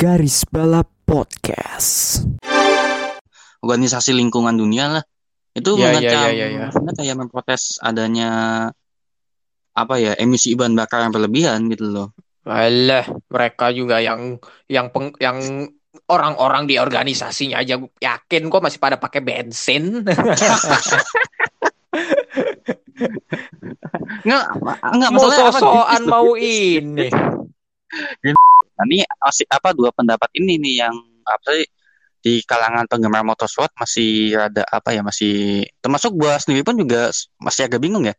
Garis Balap Podcast. organisasi lingkungan dunia lah itu Ya, ya, mengecam ya, ya, ya. kayak memprotes adanya apa ya emisi bahan bakar yang berlebihan gitu loh Alah, mereka juga yang yang peng, yang orang-orang di organisasinya aja yakin kok masih pada pakai bensin. nggak nggak mau sosokan mau ini. Nah, ini masih apa dua pendapat ini nih yang apa sih di kalangan penggemar motorsport masih ada apa ya masih termasuk gua sendiri pun juga masih agak bingung ya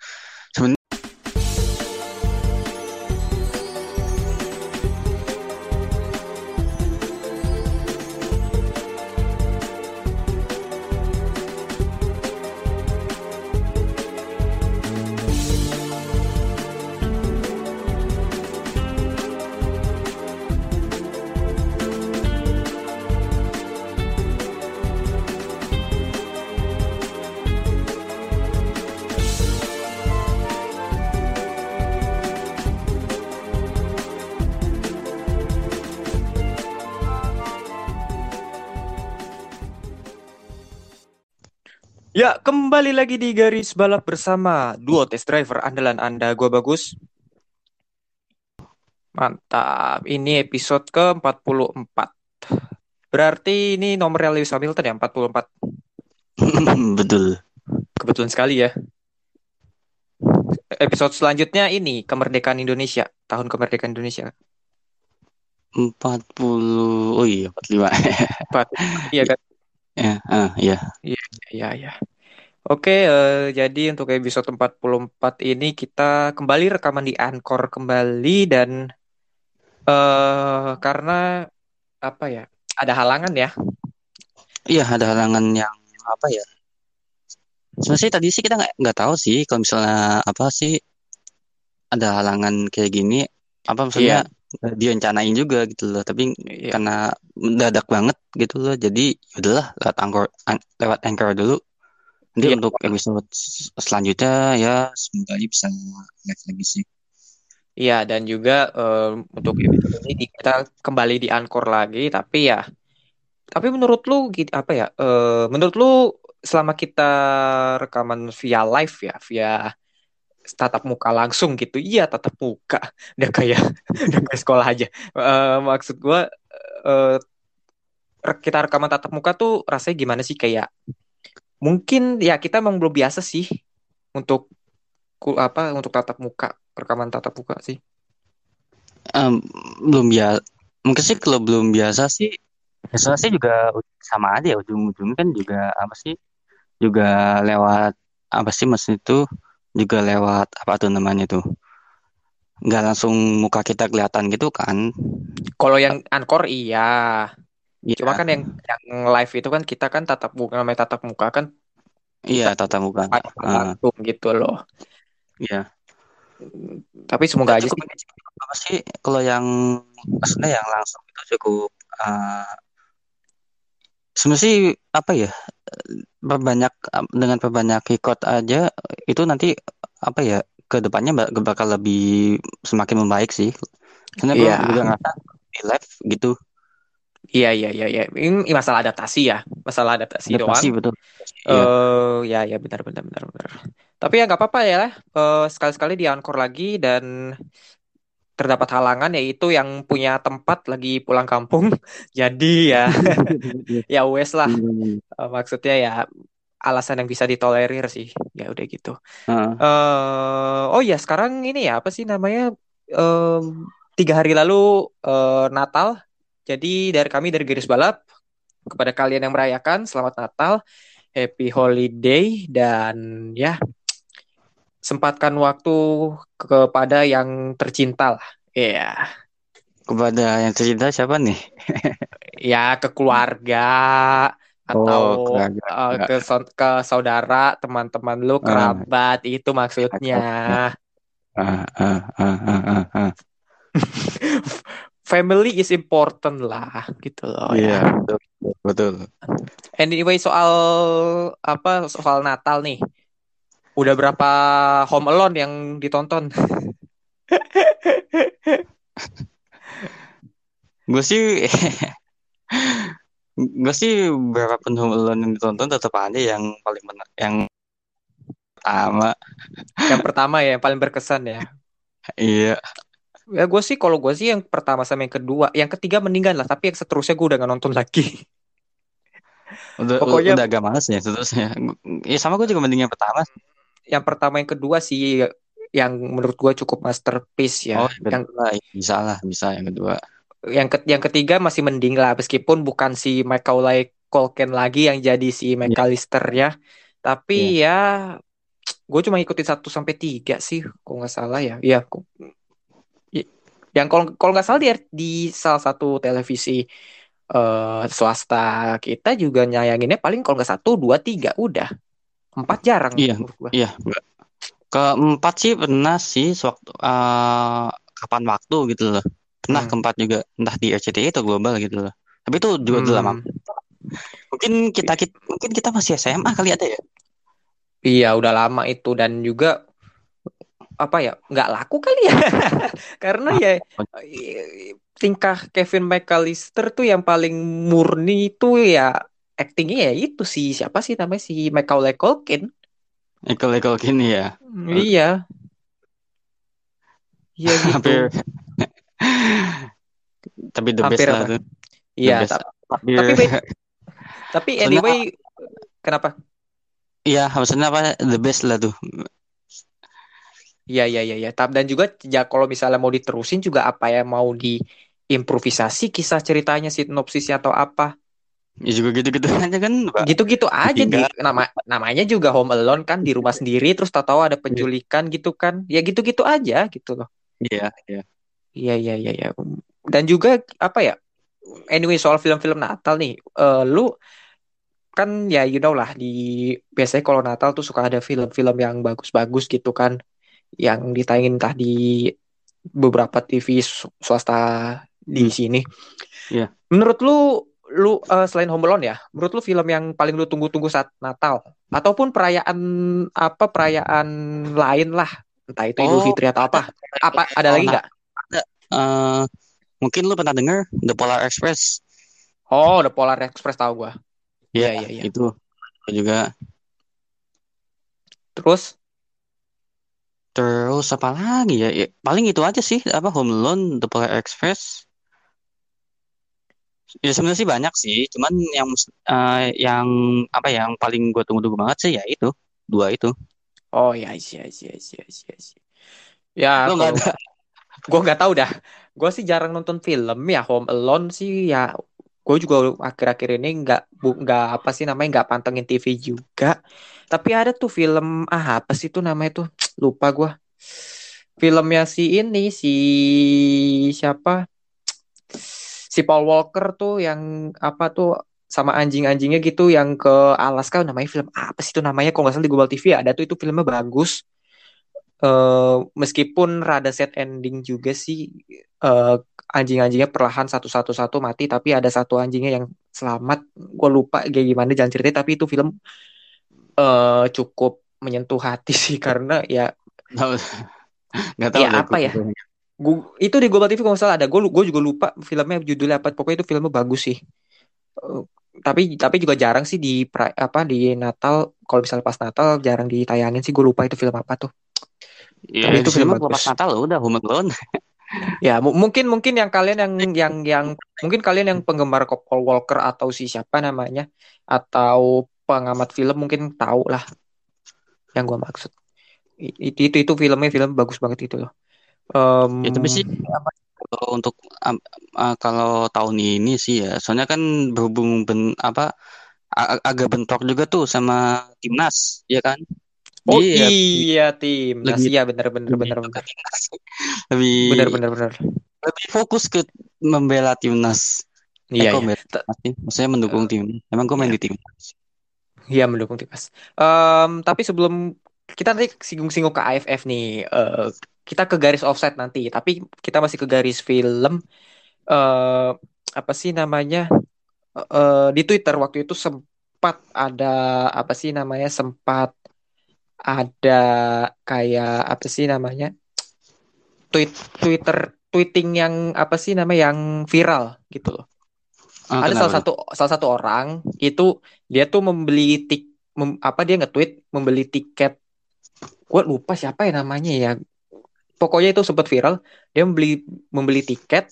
kembali lagi di garis balap bersama duo test driver andalan Anda, gua bagus. Mantap. Ini episode ke-44. Berarti ini nomornya Lewis Hamilton ya, 44. betul Kebetulan sekali ya. Episode selanjutnya ini kemerdekaan Indonesia, tahun kemerdekaan Indonesia. 40 oh iya 45 Empat. Iya kan? ya ah, iya Iya, ya. Oke, eh, jadi untuk episode 44 ini kita kembali rekaman di Anchor kembali dan eh karena apa ya? Ada halangan ya. Iya ada halangan yang apa ya? Sebenarnya tadi sih kita nggak nggak tahu sih kalau misalnya apa sih ada halangan kayak gini apa maksudnya nggak direncanain juga gitu loh tapi Iya. karena mendadak banget gitu loh jadi ya udahlah lewat anchor an- lewat anchor dulu nanti Iya. untuk episode selanjutnya ya semoga aja bisa live lagi sih Iya, dan juga eh, untuk episode ini kita kembali di Anchor lagi, tapi ya, tapi menurut lu apa ya? eh, menurut lu selama kita rekaman via live ya, via tatap muka langsung gitu, iya tatap muka, udah kayak udah kayak sekolah aja. Eh, maksud gua eh, re- kita rekaman tatap muka tuh rasanya gimana sih kayak? Mungkin ya kita emang belum biasa sih untuk apa untuk tatap muka rekaman tatap muka sih. Em, belum biasa mungkin sih kalau belum biasa sih biasanya sih juga sama aja ya ujung-ujungnya kan juga apa sih juga lewat apa sih maksud itu juga lewat apa tuh namanya tuh nggak langsung muka kita kelihatan gitu kan Kalau yang Anchor iya. Iya, Cuma kan yang yang live itu kan kita kan tatap muka namanya tatap muka kan iya tatap muka Ah, langsung gitu loh. iya Tapi semoga aja cukup sih. apa sih kalau yang maksudnya yang langsung itu cukup eh, sebenarnya sih apa ya perbanyak dengan perbanyak record aja itu nanti apa ya ke depannya bak- bakal lebih semakin membaik sih. Karena gue Iya. juga ngerasa di live gitu Iya iya iya iya. Ini masalah adaptasi ya. Masalah adaptasi, adaptasi doang. betul. Iya. Eh ya ya benar benar benar benar. Tapi ya nggak apa-apa ya. Eh sekali-sekali di Anchor lagi dan terdapat halangan yaitu yang punya tempat lagi pulang kampung. Jadi ya ya wes lah. Eh, maksudnya ya alasan yang bisa ditolerir sih. Ya udah gitu. Heeh. eh oh ya sekarang ini ya apa sih namanya Em, tiga hari lalu eh, Natal. Jadi dari kami dari Garis Balap kepada kalian yang merayakan selamat Natal, Happy Holiday dan ya sempatkan waktu kepada yang tercinta lah. Iya, Kepada yang tercinta siapa nih? ya ke keluarga atau Oh, keluarga. eh, ke ke saudara, teman-teman lu, Ah. kerabat itu maksudnya. Ah, ah, ah, ah, ah, ah. Family is important lah gitu loh Iya, ya. betul, betul. Anyway soal apa soal Natal nih. Udah berapa Home Alone yang ditonton? gue sih gue sih berapapun Home Alone yang ditonton tetap ada yang paling benar yang pertama Yang pertama ya, yang paling berkesan ya. iya Ya gue sih kalau gue sih yang pertama sama yang kedua, yang ketiga mendingan lah, tapi yang seterusnya gue udah gak nonton lagi. udah Pokoknya- udah agak males ya seterusnya ya sama gue juga mending yang pertama Yang pertama yang kedua sih yang menurut gue cukup masterpiece ya. oh yang yang kedua bisa lah bisa yang kedua yang ke- yang ketiga masih mending lah meskipun bukan si Macaulay Culkin lagi yang jadi si McAllister ya. Tapi ya gue cuma ikutin satu sampai tiga sih, kalau nggak salah ya. Iya. Yang kalau kalau nggak salah di, di salah satu televisi eh, swasta kita juga nyayanginnya paling kalau nggak satu dua tiga udah. Empat jarang Iya. iya. Keempat sih pernah sih sewaktu eh, kapan waktu gitu loh. Pernah Hmm. keempat juga. Entah di RCTI atau global gitu loh. Tapi itu juga udah lama. Hmm. mungkin kita, kita mungkin kita masih SMA kali ada ya? Iya, udah lama itu. Dan juga apa ya nggak laku kali ya. Karena ya i- tingkah Kevin McAllister tuh yang paling murni itu ya actingnya ya itu si siapa sih namanya? Si Macaulay Culkin Ekol-ekol gini ya iya. Iya gitu. Hampir. Tapi the best Hampir lah apa? tuh iya best. ta- tapi tapi anyway kenapa? Iya maksudnya apa? The best lah tuh Iya iya iya. Tab- Dan juga ya kalau misalnya mau diterusin juga apa ya mau diimprovisasi kisah ceritanya sinopsisnya atau apa. ya juga gitu-gitu aja kan Pak. Gitu-gitu aja di nama namanya juga Home Alone kan di rumah sendiri terus tahu-tahu ada penculikan gitu kan. Ya gitu-gitu aja gitu loh. iya iya Iya iya iya iya. Dan juga apa ya? Anyway soal film-film Natal nih, eh, lu kan ya you know lah di biasanya kalau Natal tuh suka ada film-film yang bagus-bagus gitu kan, yang ditayangin entah di beberapa TV sw- swasta di Hmm. sini. Iya. Menurut lu, lu eh, selain Home Alone ya, menurut lu film yang paling lu tunggu-tunggu saat Natal ataupun perayaan apa perayaan lain lah, entah itu Idul Oh, Fitri atau apa, apa ada Oh, lagi nggak? Eh, mungkin lu pernah dengar The Polar Express Oh, The Polar Express tahu gua. ya Iya, iya, iya. itu juga Terus terus apa lagi ya Ya, paling itu aja sih apa Home Alone The Polar Express ya sebenarnya sih banyak sih cuman yang eh, yang apa ya, yang paling gue tunggu-tunggu banget sih ya itu dua itu oh ya iya iya iya iya iya. Ya, lo nggak kalau ada gue nggak tahu dah. Gue sih jarang nonton film ya Home Alone sih ya. Gue juga akhir-akhir ini nggak nggak apa sih namanya nggak pantengin TV juga. Tapi ada tuh film ah apa sih tuh namanya tuh lupa gue. Filmnya si ini si siapa? Si Paul Walker tuh yang apa tuh sama anjing-anjingnya gitu yang ke Alaska namanya film apa sih itu namanya kalau nggak salah di Global TV ada tuh itu filmnya bagus eh meskipun rada sad ending juga sih eh anjing-anjingnya perlahan satu-satu satu mati tapi ada satu anjingnya yang selamat. Gue lupa kayak gimana jalan ceritanya tapi itu film eh cukup menyentuh hati sih karena ya nggak tahu Ya, deh apa ya? gua, itu di Global TV kalau salah ada. Gue gue juga lupa filmnya judulnya apa. Pokoknya itu filmnya bagus sih. Tapi tapi juga jarang sih di pra- apa di Natal. Kalau misalnya pas Natal jarang ditayangin sih gue lupa itu film apa tuh ya itu film film bagus. pas Natal udah Home Alone Ya, mu- mungkin mungkin yang kalian yang yang yang mungkin kalian yang penggemar Paul Walker atau si siapa namanya atau pengamat film mungkin tahu lah yang gua maksud. Itu itu itu filmnya film bagus banget itu loh. Em, Ya tapi sih kalau untuk am- ah, kalau tahun ini sih ya, soalnya kan berhubung ben, apa a- a- agak bentrok juga tuh sama timnas, ya kan? Oh Dia iya tim. Nah, lebih- iya bener bener bener bener. timnas. lebih Bener bener bener. lebih fokus ke membela timnas. Eh, Iya kok iya. sih? Maksudnya mendukung timnas. Emang gue main iya. di timnas. Iya mendukung timnas. Em, tapi sebelum kita nanti singgung-singgung ke AFF nih, eh, kita ke garis offset nanti. Tapi kita masih ke garis film. eh apa sih namanya? Eh, di Twitter waktu itu sempat ada apa sih namanya? Sempat ada kayak apa sih namanya? Tweet Twitter tweeting yang apa sih namanya yang viral gitu loh. Ah, Ada salah satu salah satu orang itu dia tuh membeli tik mem- apa dia nge-tweet membeli tiket. Gue lupa siapa ya namanya ya. Pokoknya itu sempat viral. Dia membeli membeli tiket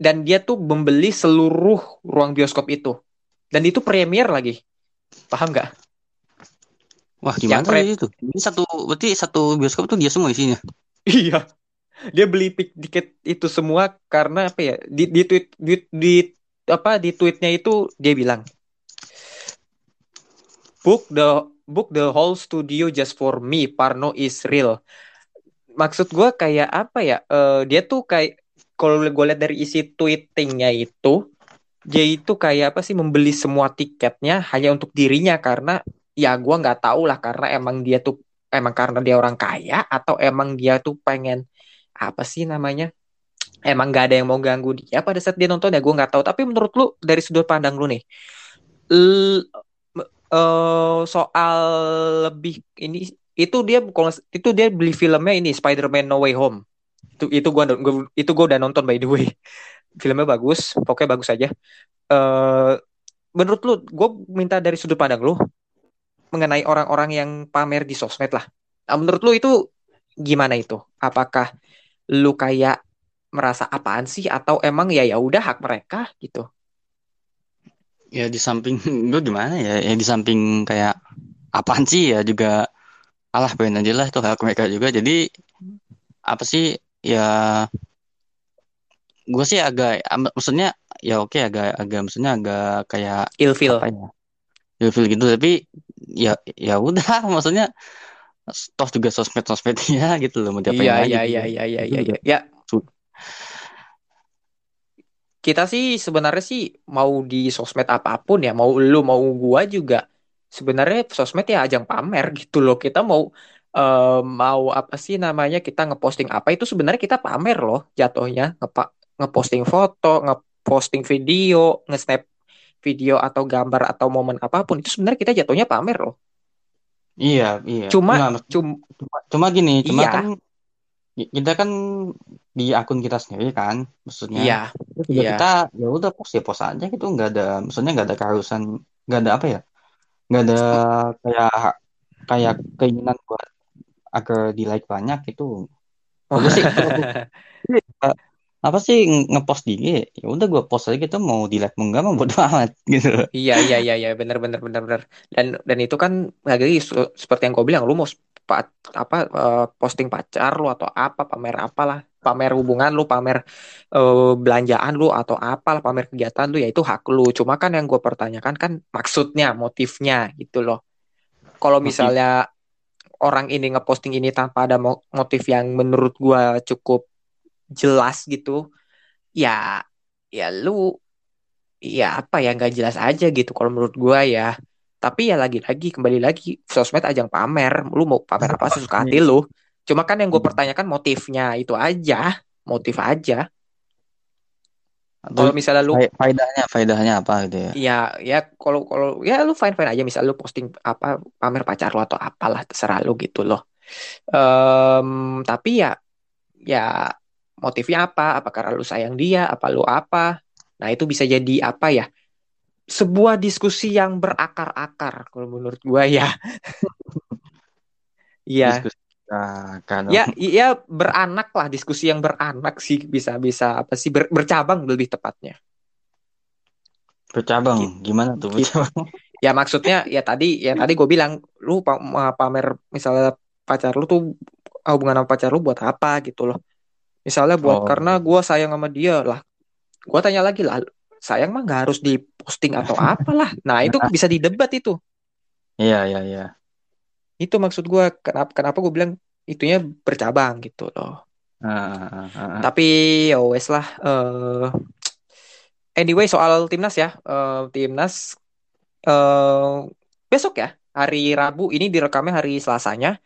dan dia tuh membeli seluruh ruang bioskop itu. Dan itu premier lagi. Paham nggak? Wah, gimana pre- sih itu? Ini satu berarti satu bioskop tuh dia semua isinya. Iya. Dia beli tiket itu semua karena apa ya? Di di tweet di, di apa di tweetnya itu dia bilang book the book the whole studio just for me. Parno is real. Maksud gue kayak apa ya? eh, dia tuh kayak kalau gue lihat dari isi tweetingnya itu dia itu kayak apa sih membeli semua tiketnya hanya untuk dirinya karena ya gue nggak tahu lah karena emang dia tuh emang karena dia orang kaya atau emang dia tuh pengen apa sih namanya emang nggak ada yang mau ganggu dia pada saat dia nonton ya gue nggak tahu. Tapi menurut lu dari sudut pandang lu nih l- eh, soal lebih ini itu dia itu dia beli filmnya ini Spider-Man No Way Home. Itu itu gua, gua itu gua udah nonton by the way. Filmnya bagus pokoknya bagus aja. Eh menurut lu gue minta dari sudut pandang lu mengenai orang-orang yang pamer di sosmed lah. Nah, menurut lu itu gimana itu? Apakah lu kayak merasa apaan sih? Atau emang ya ya udah hak mereka gitu? Ya di samping gue gimana ya? Ya di samping kayak apaan sih? Ya juga alah pengen aja lah itu hak mereka juga. Jadi apa sih? Ya gue sih agak maksudnya ya oke agak agak maksudnya agak kayak ilfil. ya? Ilfil gitu. Tapi ya ya udah maksudnya toh juga sosmed sosmednya gitu loh mau diapain iya iya gitu. iya iya iya iya juga iya. ya su- kita sih sebenarnya sih mau di sosmed apa pun ya mau lu mau gua juga sebenarnya sosmed ya ajang pamer gitu loh kita mau eh, mau apa sih namanya kita ngeposting apa itu sebenarnya kita pamer loh jatuhnya Ngepa- ngeposting foto ngeposting video nge-snap video atau gambar atau momen apa pun itu sebenarnya kita jatuhnya pamer loh Iya, iya. cuma cum cuma, cuma gini, cuma Iya. kan kita kan di akun kita sendiri kan, maksudnya. iya juga iya. kita ya udah post ya post aja gitu, nggak ada, maksudnya nggak ada keharusan, nggak ada apa ya, nggak ada kayak kayak keinginan buat agar di like banyak gitu. Bagus sih, apa sih nge- ngepost di IG, ya udah gue post aja gitu mau di like mau enggak mau bodo amat gitu. Iya iya iya iya benar benar benar benar dan dan itu kan lagi seperti yang kau bilang lu mau pa- apa eh, posting pacar lu atau apa pamer apalah pamer hubungan lu pamer eh, belanjaan lu atau apalah pamer kegiatan lu ya itu hak lu cuma kan yang gue pertanyakan kan maksudnya motifnya gitu loh kalau Motif. misalnya orang ini ngeposting ini tanpa ada mo- motif yang menurut gua cukup jelas gitu ya ya lu ya apa ya nggak jelas aja gitu kalau menurut gua ya. Tapi ya lagi-lagi kembali lagi sosmed ajang pamer. Lu mau pamer apa sesuka hati lu. Cuma kan yang gue pertanyakan motifnya itu aja motif aja. Kalau misalnya lu fa- faedahnya, faedahnya apa gitu ya? ya ya kalau kalau ya lu fine fine aja. Misal lu posting apa pamer pacar lu atau apalah terserah lu gitu loh. Em, tapi ya ya motifnya apa apa karena lu sayang dia apa lu apa nah itu bisa jadi apa ya sebuah diskusi yang berakar-akar kalau menurut gua ya Iya, kan. ya, ya beranak lah diskusi yang beranak sih bisa bisa apa sih ber- bercabang lebih tepatnya. Bercabang, gimana tuh Gitu. bercabang? Ya maksudnya ya tadi ya tadi gue bilang lu pamer misalnya pacar lu tuh hubungan sama pacar lu buat apa gitu loh. Misalnya buat Oh. karena gue sayang sama dia lah. Gue tanya lagi lah, sayang mah nggak harus diposting atau apalah. Nah itu bisa didebat itu. Iya, iya, iya. Itu maksud gue kenapa kenapa gue bilang itunya bercabang gitu loh. Ah, ah, ah, ah. Tapi ya wes lah. eh anyway soal timnas ya, Eh, timnas eh besok ya hari Rabu ini direkamnya hari Selasanya.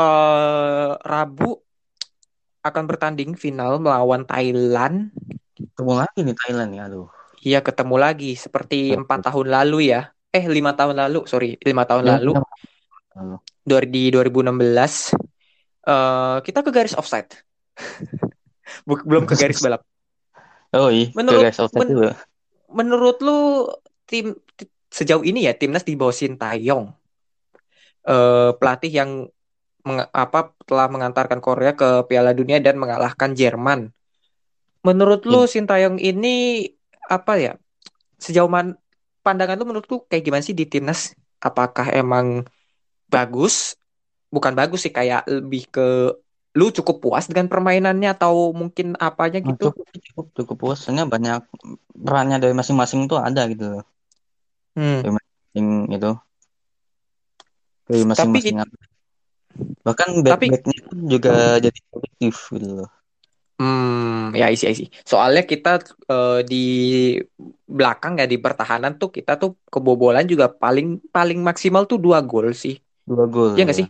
eh Rabu akan bertanding final melawan Thailand. Ketemu lagi nih Thailand ya, aduh. Iya ketemu lagi seperti empat tahun lalu ya. Eh lima tahun lalu, sorry lima tahun Ya, lalu. Dua- di 2016 eh kita ke garis offside. Belum ke garis balap. Oh iya, Menurut- offside men- dulu. Menurut lu tim ti- sejauh ini ya timnas di bawah Sintayong eh pelatih yang apa telah mengantarkan Korea ke Piala Dunia dan mengalahkan Jerman. Menurut lu Sintayong ini apa ya? Sejauh mana pandangan lu menurut lu kayak gimana sih di timnas? Apakah emang bagus? Bukan bagus sih kayak lebih ke lu cukup puas dengan permainannya atau mungkin apanya gitu? cukup cukup cukup puas soalnya banyak perannya dari masing-masing tuh ada gitu loh. Hmm. Masing itu dari Tapi masing-masing bahkan back Tapi- backnya pun juga jadi produktif gitu loh. Hmm, ya isi isi. Soalnya kita eh, di belakang ya di pertahanan tuh kita tuh kebobolan juga paling paling maksimal tuh dua gol sih. Dua gol. Iya nggak sih?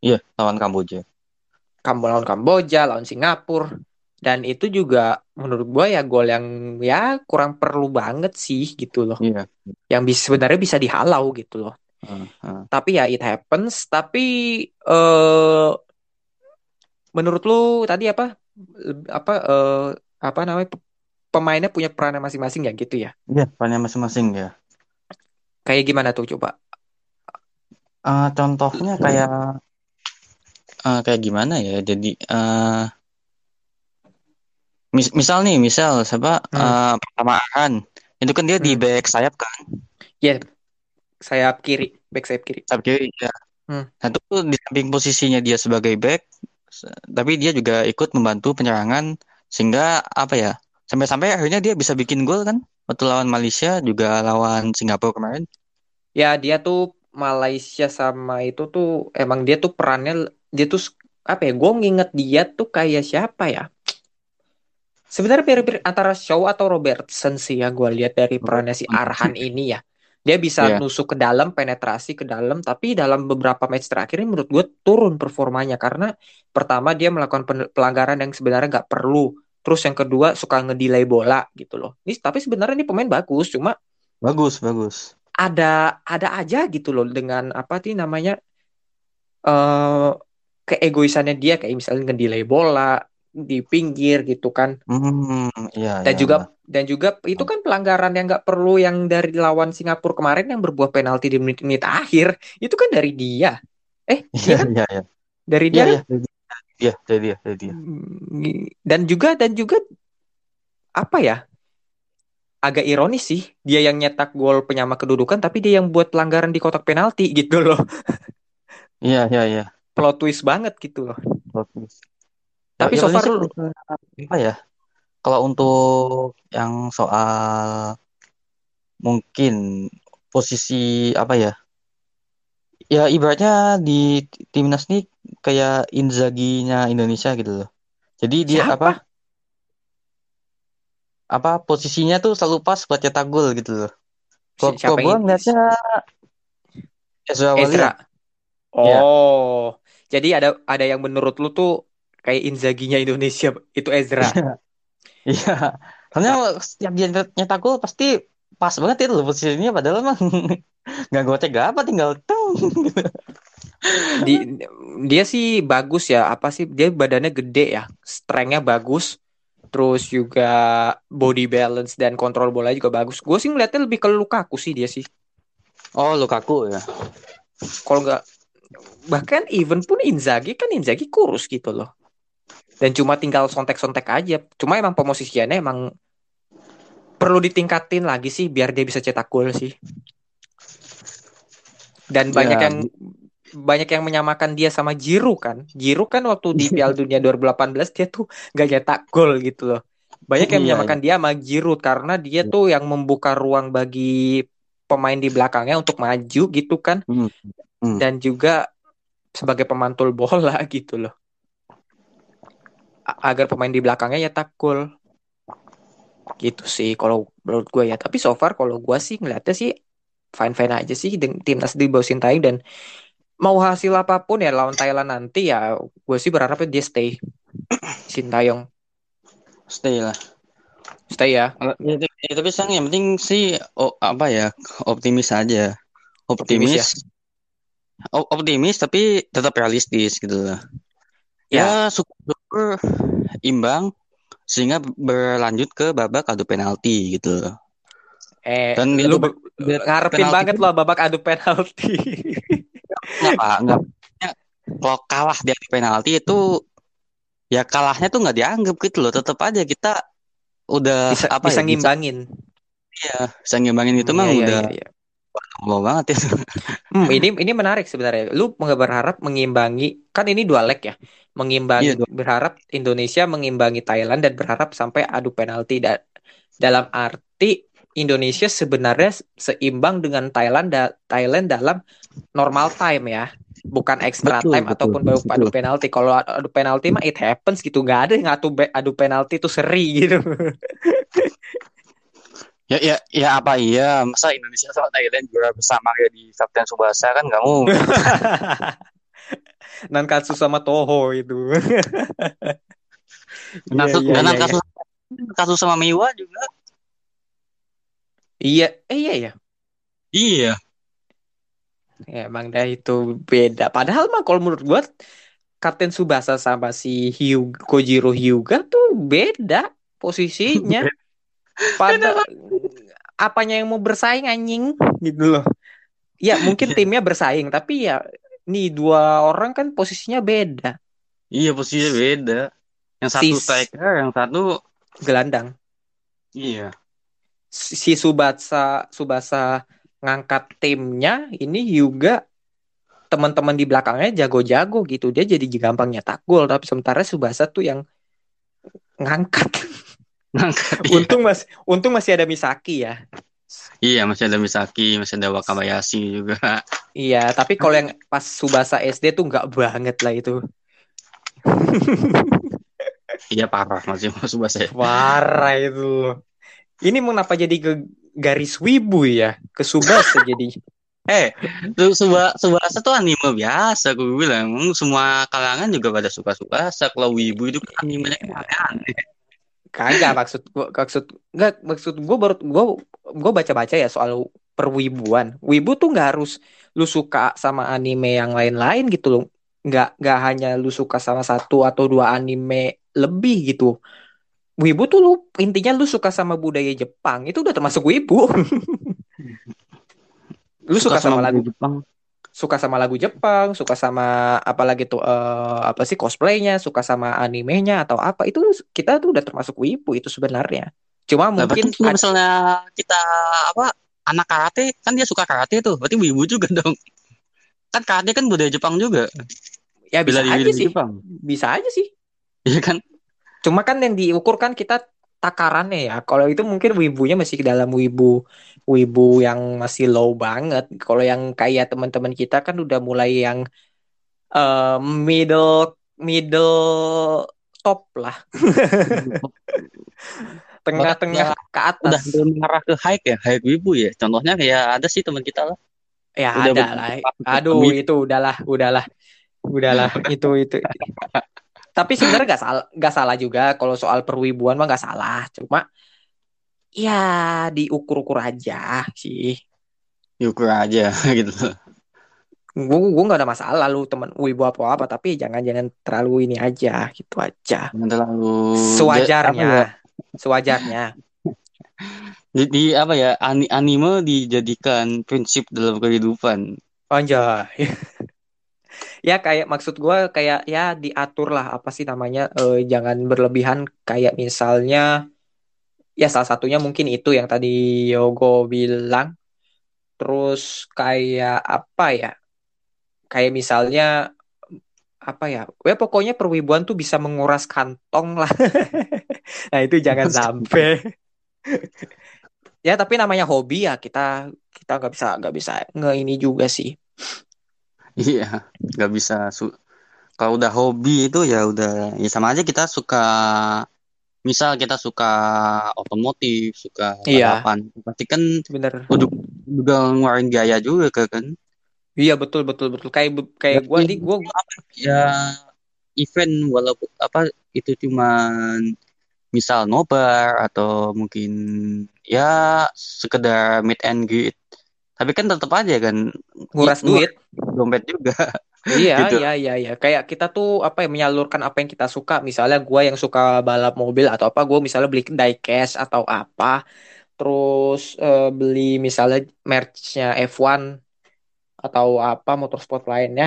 Iya, lawan Kamboja. Kam lawan Kamboja, lawan Singapura. Dan itu juga menurut gua ya gol yang ya kurang perlu banget sih gitu loh. Iya. Yang bisa sebenarnya bisa dihalau gitu loh. Heeh, heeh. Tapi ya it happens. Tapi eh menurut lu tadi apa apa eh, apa namanya pemainnya punya peran masing-masing ya gitu ya? Iya, perannya masing-masing ya. Kayak gimana tuh coba? Eh, contohnya kayak eh, kayak gimana ya? Jadi eh mis- misal nih, misal siapa Hmm. eh, pertama Arhan itu kan dia di Hmm. back sayap kan, Ya, sayap kiri, back sayap kiri. sayap kiri ya. Hmm. Nah, itu di samping posisinya dia sebagai back, tapi dia juga ikut membantu penyerangan sehingga apa ya? Sampai-sampai akhirnya dia bisa bikin gol kan? Waktu lawan Malaysia juga lawan Singapura kemarin. Ya, dia tuh Malaysia sama itu tuh emang dia tuh perannya dia tuh apa ya? Gue nginget dia tuh kayak siapa ya? Sebenarnya mirip-mirip antara Shaw atau Robertson sih ya gue lihat dari perannya si Arhan ini ya. Dia bisa Iya. nusuk ke dalam, penetrasi ke dalam, tapi dalam beberapa match terakhir ini menurut gue turun performanya karena pertama dia melakukan pelanggaran yang sebenarnya nggak perlu. Terus yang kedua suka ngedelay bola gitu loh. Ini tapi sebenarnya ini pemain bagus, cuma Bagus, bagus. ada ada aja gitu loh dengan apa sih namanya eh keegoisannya dia kayak misalnya ngedelay bola di pinggir gitu kan Hmm, iya, dan iya, juga iya. Dan juga itu kan pelanggaran yang nggak perlu yang dari lawan Singapura kemarin yang berbuah penalti di menit-menit akhir itu kan dari dia eh Iya, iya kan iya, iya. dari dia iya, kan? dari dia, Iya, dari dia, dari dia. Mm, dan juga dan juga apa ya agak ironis sih dia yang nyetak gol penyama kedudukan tapi dia yang buat pelanggaran di kotak penalti gitu loh Iya, iya, iya. plot twist banget gitu loh Bagus. Tapi Ya, so far apa ya? Kalau untuk yang soal mungkin posisi apa ya? Ya ibaratnya di timnas nih kayak Inzaghi-nya Indonesia gitu loh. Jadi dia Siapa? apa? Apa posisinya tuh selalu pas buat cetak gol gitu loh. Kalau Si- siapa kalau gua yang- ngeliatnya Ezra. Ezra. Iya. Oh, jadi ada ada yang menurut lu tuh kayak Inzaghi-nya Indonesia itu Ezra. Iya. Soalnya setiap dia nyet- nyetak gol pasti pas banget itu loh posisinya padahal emang nggak gocek gak apa tinggal teng gitu. Di, dia sih bagus ya, apa sih? Dia badannya gede ya, strength-nya bagus. Terus juga body balance dan kontrol bola juga bagus. Gue sih ngeliatnya lebih ke Lukaku sih dia sih. Oh Lukaku ya. Kalau nggak bahkan even pun Inzaghi kan Inzaghi kurus gitu loh. Dan cuma tinggal sontek-sontek aja. Cuma emang pemosisiannya emang perlu ditingkatin lagi sih biar dia bisa cetak gol sih. Dan banyak Ya. yang banyak yang menyamakan dia sama Giroud kan. Giroud kan waktu di Piala Dunia 2018 dia tuh gak nyetak gol gitu loh. Banyak yang Iya, menyamakan dia sama Giroud karena dia Iya. tuh yang membuka ruang bagi pemain di belakangnya untuk maju gitu kan Hmm. Hmm. dan juga sebagai pemantul bola gitu loh. Agar pemain di belakangnya nyetak gol. Gitu sih kalau menurut gue ya. Tapi so far kalau gue sih ngeliatnya sih fine-fine aja sih dengan timnas di bawah Sintayong dan mau hasil apa pun ya lawan Thailand nanti ya gue sih berharapnya dia stay Sintayong Stay lah. stay ya Kalau- Ya, tapi ya, tapi sang yang penting sih oh, apa ya optimis aja. Optimis ya? Optimis. O- optimis tapi tetap realistis gitu loh. Ya. Ya, syukur, imbang sehingga berlanjut ke babak adu penalti gitu. Eh, Dan lu babak- be- ngarepin banget pun- lo babak adu penalti. Enggak, Pak, enggak. Kalau kalah di adu penalti itu ya kalahnya tuh nggak dianggap gitu loh. Tetap aja kita udah bisa apa bisa ya? ngimbangin. Bisa, bisa ngimbangin itu mah Iya, iya, udah iya, iya. wow banget ya. Hmm, ini ini menarik sebenarnya. Lu nggak berharap mengimbangi kan ini dua leg ya. Mengimbangi Iya, berharap Indonesia mengimbangi Thailand dan berharap sampai adu penalti da- dalam arti Indonesia sebenarnya seimbang dengan Thailand da- Thailand dalam normal time ya. Bukan extra Betul, time betul, ataupun baru adu betul. penalti. Kalau adu penalti mah it happens gitu. Nggak ada yang adu adu penalti itu seri gitu. Ya, ya, ya apa iya? Masa Indonesia sama Thailand juara bersama kayak di Kapten Subasa kan nggak mungkin. Nankatsu sama Toho itu. Iya, iya, dan iya, kasus kasus sama Miwa juga. Iya, eh iya ya. Iya. Ya, emang dah itu beda. Padahal mah kalau menurut gua Kapten Subasa sama si Hyuga, Kojiro Hyuga tuh beda posisinya. Pada apanya yang mau bersaing anjing gitu loh. Ya mungkin timnya bersaing tapi ya nih dua orang kan posisinya beda. Iya posisinya beda. Yang satu striker, yang satu Gelandang. iya. Si Subasa Subasa ngangkat timnya ini Hyuga teman-teman di belakangnya jago-jago gitu. Dia jadi gampang nyetak gol tapi sementara Subasa tuh yang ngangkat. Ngangkat, iya. untung mas untung masih ada Misaki ya. Iya, masih ada Misaki, masih ada Wakabayashi juga. Iya, tapi kalau yang pas Subasa SD tuh nggak banget lah itu. Iya parah masih masuk bahasa. Parah itu. Ini mengapa jadi ke garis wibu ya? Ke Subasa jadi. Eh, tuh Suba Subasa tuh anime biasa, gue bilang. Semua kalangan juga pada suka Subasa. Kalau wibu itu kan animenya kan aneh. Kagak maksud gua maksud enggak maksud gua baru gua gua baca-baca ya soal perwibuan. Wibu tuh nggak harus lu suka sama anime yang lain-lain gitu loh. Nggak nggak hanya lu suka sama satu atau dua anime lebih gitu. Wibu tuh lu intinya lu suka sama budaya Jepang itu udah termasuk wibu. lu suka, sama, lagu Jepang. Suka sama lagu Jepang, suka sama apalagi tuh eh, apa sih cosplaynya, suka sama animenya atau apa itu kita tuh udah termasuk wibu itu sebenarnya. Cuma Nah, mungkin kalau misalnya kita apa anak karate kan dia suka karate tuh, berarti wibu juga dong. Kan karate kan budaya Jepang juga. ya bisa Bila aja sih, Jepang. bisa aja sih. Iya kan? Cuma kan yang diukur kan kita takarannya ya. Kalau itu mungkin wibunya masih ke dalam wibu wibu yang masih low banget. Kalau yang kayak teman-teman kita kan udah mulai yang eh, middle middle top lah, tengah-tengah ke atas. udah mengarah ke high ya, high wibu ya. Contohnya kayak ada sih teman kita lah. Ya Udah ada lah. Aduh itu udahlah, udahlah, udahlah itu itu. Tapi sebenarnya nggak salah, nggak salah juga kalau soal perwibuan mah nggak salah. Cuma ya diukur-ukur aja sih. Yukur aja gitu. Gue gue nggak ada masalah lu teman wibu apa apa tapi jangan jangan terlalu ini aja gitu aja. Jangan terlalu ya, Sewajarnya, sewajarnya. Jadi apa ya? ani- Anime dijadikan prinsip dalam kehidupan. Anjay. ya kayak maksud gue kayak ya diatur lah apa sih namanya eh, jangan berlebihan. Kayak misalnya ya salah satunya mungkin itu yang tadi Yogo bilang. Terus kayak apa ya? Kayak misalnya apa ya? Ya pokoknya perwibuan tuh bisa menguras kantong lah. Nah itu jangan sampai. Ya tapi namanya hobi ya kita kita nggak bisa nggak bisa nge ini juga sih Iya, nggak bisa. Su- Kalau udah hobi itu ya udah, ya sama aja kita suka. Misal kita suka otomotif, suka Iya. balapan, pasti kan bener udah juga ngeluarin biaya juga kan. Iya betul betul betul kayak kayak gue nih gue Ya event walaupun apa itu cuman misal nobar atau mungkin ya sekedar meet and greet. Tapi kan tetap aja kan nguras Ngu- duit dompet juga. Iya, Gitu. iya, iya, iya. Kayak kita tuh apa ya menyalurkan apa yang kita suka. Misalnya gua yang suka balap mobil atau apa, gua misalnya beli diecast atau apa, terus eh, beli misalnya merchnya F1 atau apa motorsport lainnya.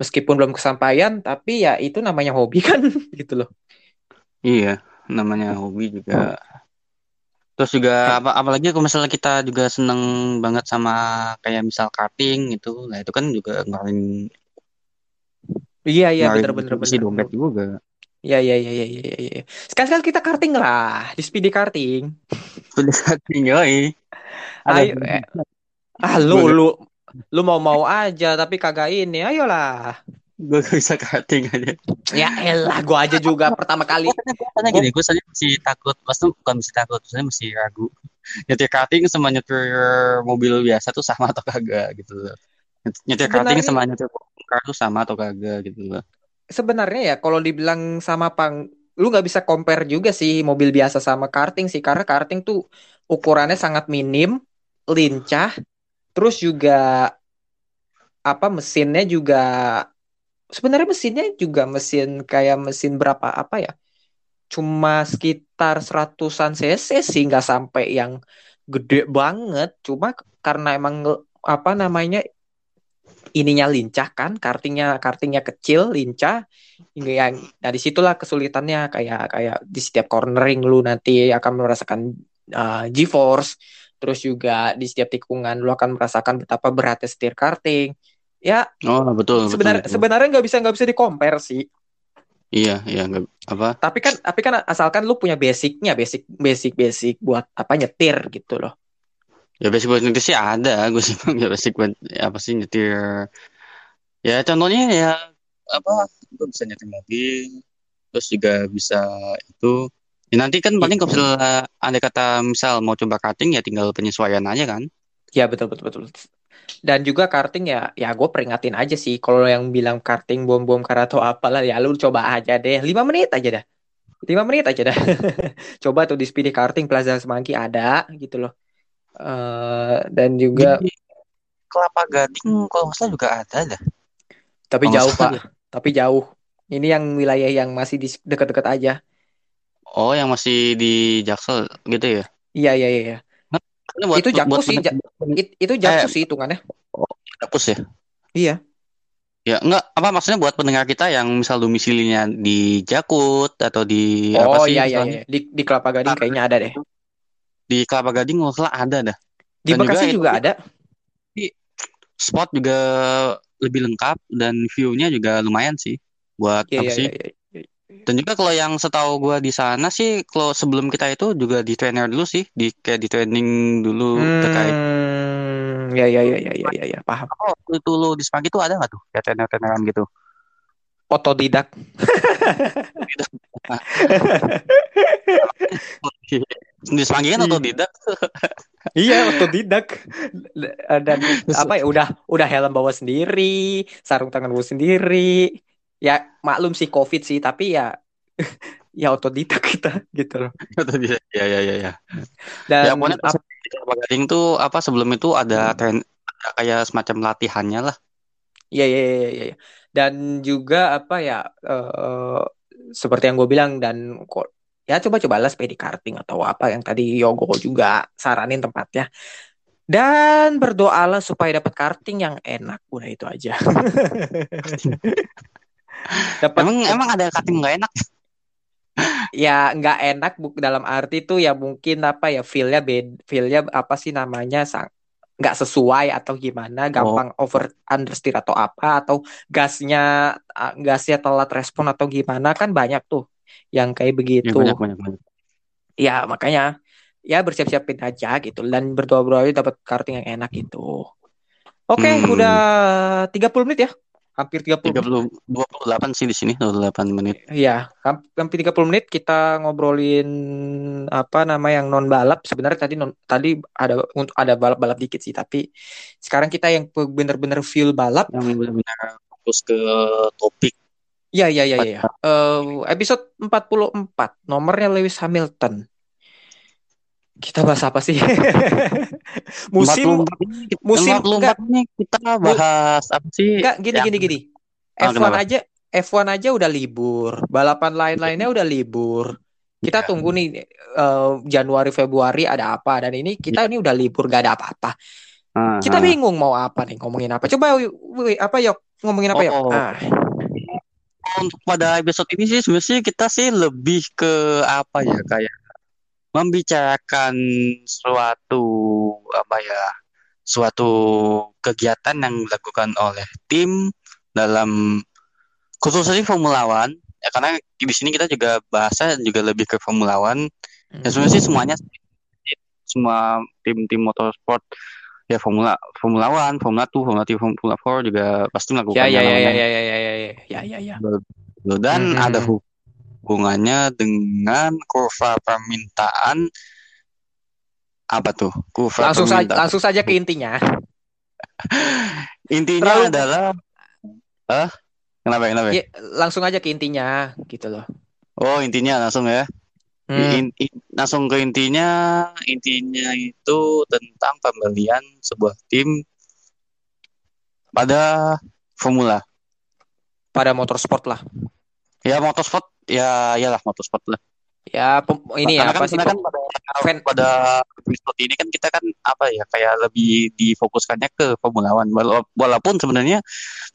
Meskipun belum kesampaian, tapi ya itu namanya hobi kan, gitu loh. Iya, namanya hobi juga. Terus juga apa apalagi kalau misalnya kita juga seneng banget sama kayak misal karting gitu. Nah, itu kan juga ngeluarin Iya, iya, bener, bener, bener. dompet juga. Iya, iya, iya, iya, iya, iya. Sekali-sekali kita karting lah, di speedy karting. Sudah karting yoi. Ayo, eh. Ah, lu, lu, lu mau-mau aja, tapi kagak ini. Ayolah. Gue gak bisa karting aja. Ya elah, gua aja juga pertama kali. Karena gini, gue soalnya masih takut. Maksudnya bukan masih takut, maksudnya masih ragu. Nyetir karting sama nyetir mobil biasa tuh sama atau kagak gitu loh. Nyetir karting Sebenarnya- sama nyetir car tuh sama atau kagak gitu loh. Sebenarnya ya kalau dibilang sama pang, lu nggak bisa compare juga sih mobil biasa sama karting sih, karena karting tuh ukurannya sangat minim, lincah, terus juga apa mesinnya juga sebenarnya mesinnya juga mesin kayak mesin berapa apa ya? Cuma sekitar seratusan cc sih, nggak sampai yang gede banget. Cuma karena emang apa namanya ininya lincah kan, kartingnya kartingnya kecil, lincah, yang nah di situlah kesulitannya kayak kayak di setiap cornering lu nanti akan merasakan uh, G-force, terus juga di setiap tikungan lu akan merasakan betapa beratnya setir karting. Ya Oh betul sebenar betul. sebenarnya nggak bisa nggak bisa di compare sih. Iya iya nggak apa Tapi kan tapi kan asalkan lu punya basicnya, basic basic basic buat apa nyetir gitu loh. ya basic buat nyetir sih ada gue sih ya basic buat apa sih nyetir ya contohnya ya apa gue bisa nyetir mobil terus juga bisa itu ya nanti kan paling kalau misalnya ada kata misal mau coba karting ya tinggal penyesuaian aja kan Ya betul betul betul. Dan juga karting ya, ya gue peringatin aja sih. Kalau yang bilang karting bom-bom kar atau apalah, ya lu coba aja deh. 5 menit aja dah. 5 menit aja dah. coba tuh di speedy karting Plaza Semanggi ada gitu loh. Eh dan juga, Di Kelapa Gading kalau nggak salah juga ada dah tapi kalau jauh pak. Tapi jauh. Ini yang wilayah yang masih di dekat-dekat aja. oh yang masih di Jaksel gitu ya Iya iya iya. Iya. Buat, Itu Jakpus buat sih, bener- It- itu jauh sih hitungannya. Jakpus ya Iya. Ya, enggak, apa maksudnya buat pendengar kita yang misal domisilinya di Jakut atau di apa Oh sih iya iya misalnya iya. Di di Kelapa Gading kayaknya ada deh. di Kelapa Gading nggak salah ada dah. Di Dan juga Bekasi itu- juga ada. Spot juga lebih lengkap dan view-nya juga lumayan sih buat Iya apa iya sih. iya. iya. Dan juga kalau yang setahu gua di sana sih kalau sebelum kita itu juga di trainer dulu sih, di kayak di training dulu terkait Hmm, ya ya ya ya ya ya, ya, paham. oh itu lu di Semanggi tuh ada nggak tuh kayak trainer-traineran gitu? Otodidak. Di Semanggi kan otodidak. Iya, otodidak. Dan apa ya udah udah helm bawa sendiri, sarung tangan bawa sendiri. Ya maklum sih COVID sih, tapi ya ya otodidak kita gitu loh. Otodidak. Ya ya ya ya. Dan ya pokoknya ap- Gading tuh apa sebelum itu ada tren ada kayak semacam latihannya lah. Iya, iya, iya, iya, iya. Dan juga apa ya, eh, seperti yang gue bilang dan kok ya coba-cobalah sepedi karting atau apa yang tadi Yogo juga saranin tempatnya. Dan berdoalah supaya dapat karting yang enak, udah itu aja. dapat Emang emang ada cutting nggak enak? ya nggak enak bu dalam arti tuh ya mungkin apa ya feelnya bed feelnya apa sih namanya sang nggak sesuai atau gimana gampang over understeer atau apa atau gasnya ah, gasnya telat respon atau gimana kan banyak tuh yang kayak Ya begitu banyak banyak banyak. ya makanya ya bersiap-siapin aja gitu dan berdoa-doa dapat karting yang enak gitu oke Hmm. udah 30 menit ya hampir 30 Tiga menit puluh dua puluh delapan sih di sini dua puluh delapan menit. Iya, ham- hampir 30 menit kita ngobrolin apa nama yang non balap. Sebenarnya tadi non, tadi ada untuk ada balap-balap dikit sih, tapi sekarang kita yang bener-bener feel balap. Yang benar-benar fokus ke topik. Iya, iya, iya, iya. Eh, episode 44, nomornya Lewis Hamilton. Kita bahas apa sih? musim 44 ini, musim- 44 ini kita bahas apa sih? enggak gini yang- gini gini. Ah, F1 kenapa? aja F1 aja udah libur, balapan lain-lainnya udah libur. Kita Iya. tunggu nih eh, Januari Februari ada apa dan ini kita ini udah libur gak ada apa-apa. Ah, Kita ah. bingung mau apa nih ngomongin apa. Coba apa yuk ngomongin apa yuk? Oh. Ah, Untuk pada episode ini sih sebenarnya kita sih lebih ke apa ya kayak membicarakan suatu apa ya suatu kegiatan yang dilakukan oleh tim dalam khususnya Formula One ya karena di sini kita juga bahasa juga lebih ke Formula One ya sebenarnya sih semuanya semua tim-tim motorsport ya Formula Formula One, Formula 2, Formula 3, Formula 4 juga pasti melakukan ya ya ya ya ya ya ya ya ya ya ya. dan Mhm. ada hubungannya dengan kurva permintaan apa tuh kurva Langsung saja langsung saja ke intinya. intinya Terlalu- adalah ah kenapa kenapa Ya, langsung aja ke intinya gitu loh. oh intinya langsung ya Hmm. In- in- langsung ke intinya intinya itu tentang pembelian sebuah tim pada formula Pada motorsport lah. ya motorsport ya iyalah motorsport lah Ya pem- ini ya Karena apa kan sih? sebenarnya kan pada fan- pada episode ini kan kita kan apa ya kayak lebih difokuskannya ke Formula One Wala- walaupun sebenarnya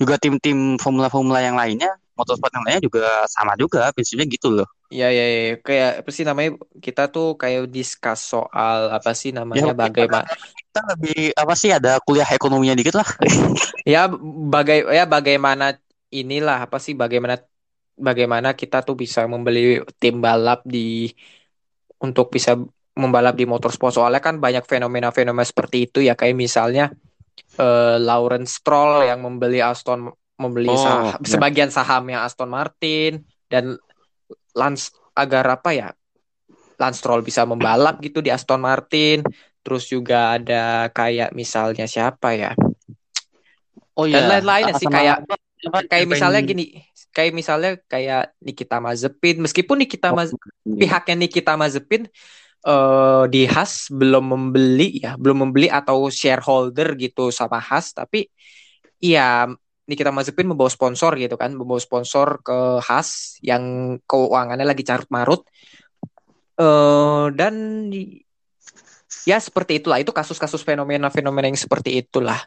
juga tim-tim Formula-Formula yang lainnya motorsport yang lainnya juga sama juga prinsipnya gitu loh Ya, ya, ya, kayak apa sih namanya? Kita tuh kayak discuss soal apa sih namanya Ya, bagaimana kita lebih apa sih ada kuliah ekonominya dikit lah ya bagai ya bagaimana inilah apa sih bagaimana bagaimana kita tuh bisa membeli tim balap di untuk bisa membalap di motorsport. Soalnya kan banyak fenomena-fenomena seperti itu ya kayak misalnya eh, Lawrence Stroll yang membeli Aston membeli Oh, sah- ya. sebagian sahamnya Aston Martin dan Lance agar apa ya Lance Stroll bisa membalap gitu di Aston Martin. Terus juga ada kayak misalnya siapa ya? Oh dan lain-lainnya sih kayak kayak misalnya gini kayak misalnya kayak Nikita Mazepin meskipun Nikita Oh, Maz iya. pihaknya Nikita Mazepin eh di Haas belum membeli ya belum membeli atau shareholder gitu sama Haas tapi ya Nikita Mazepin membawa sponsor gitu kan membawa sponsor ke Haas yang keuangannya lagi carut marut eh dan ya seperti itulah itu kasus-kasus fenomena-fenomena yang seperti itulah.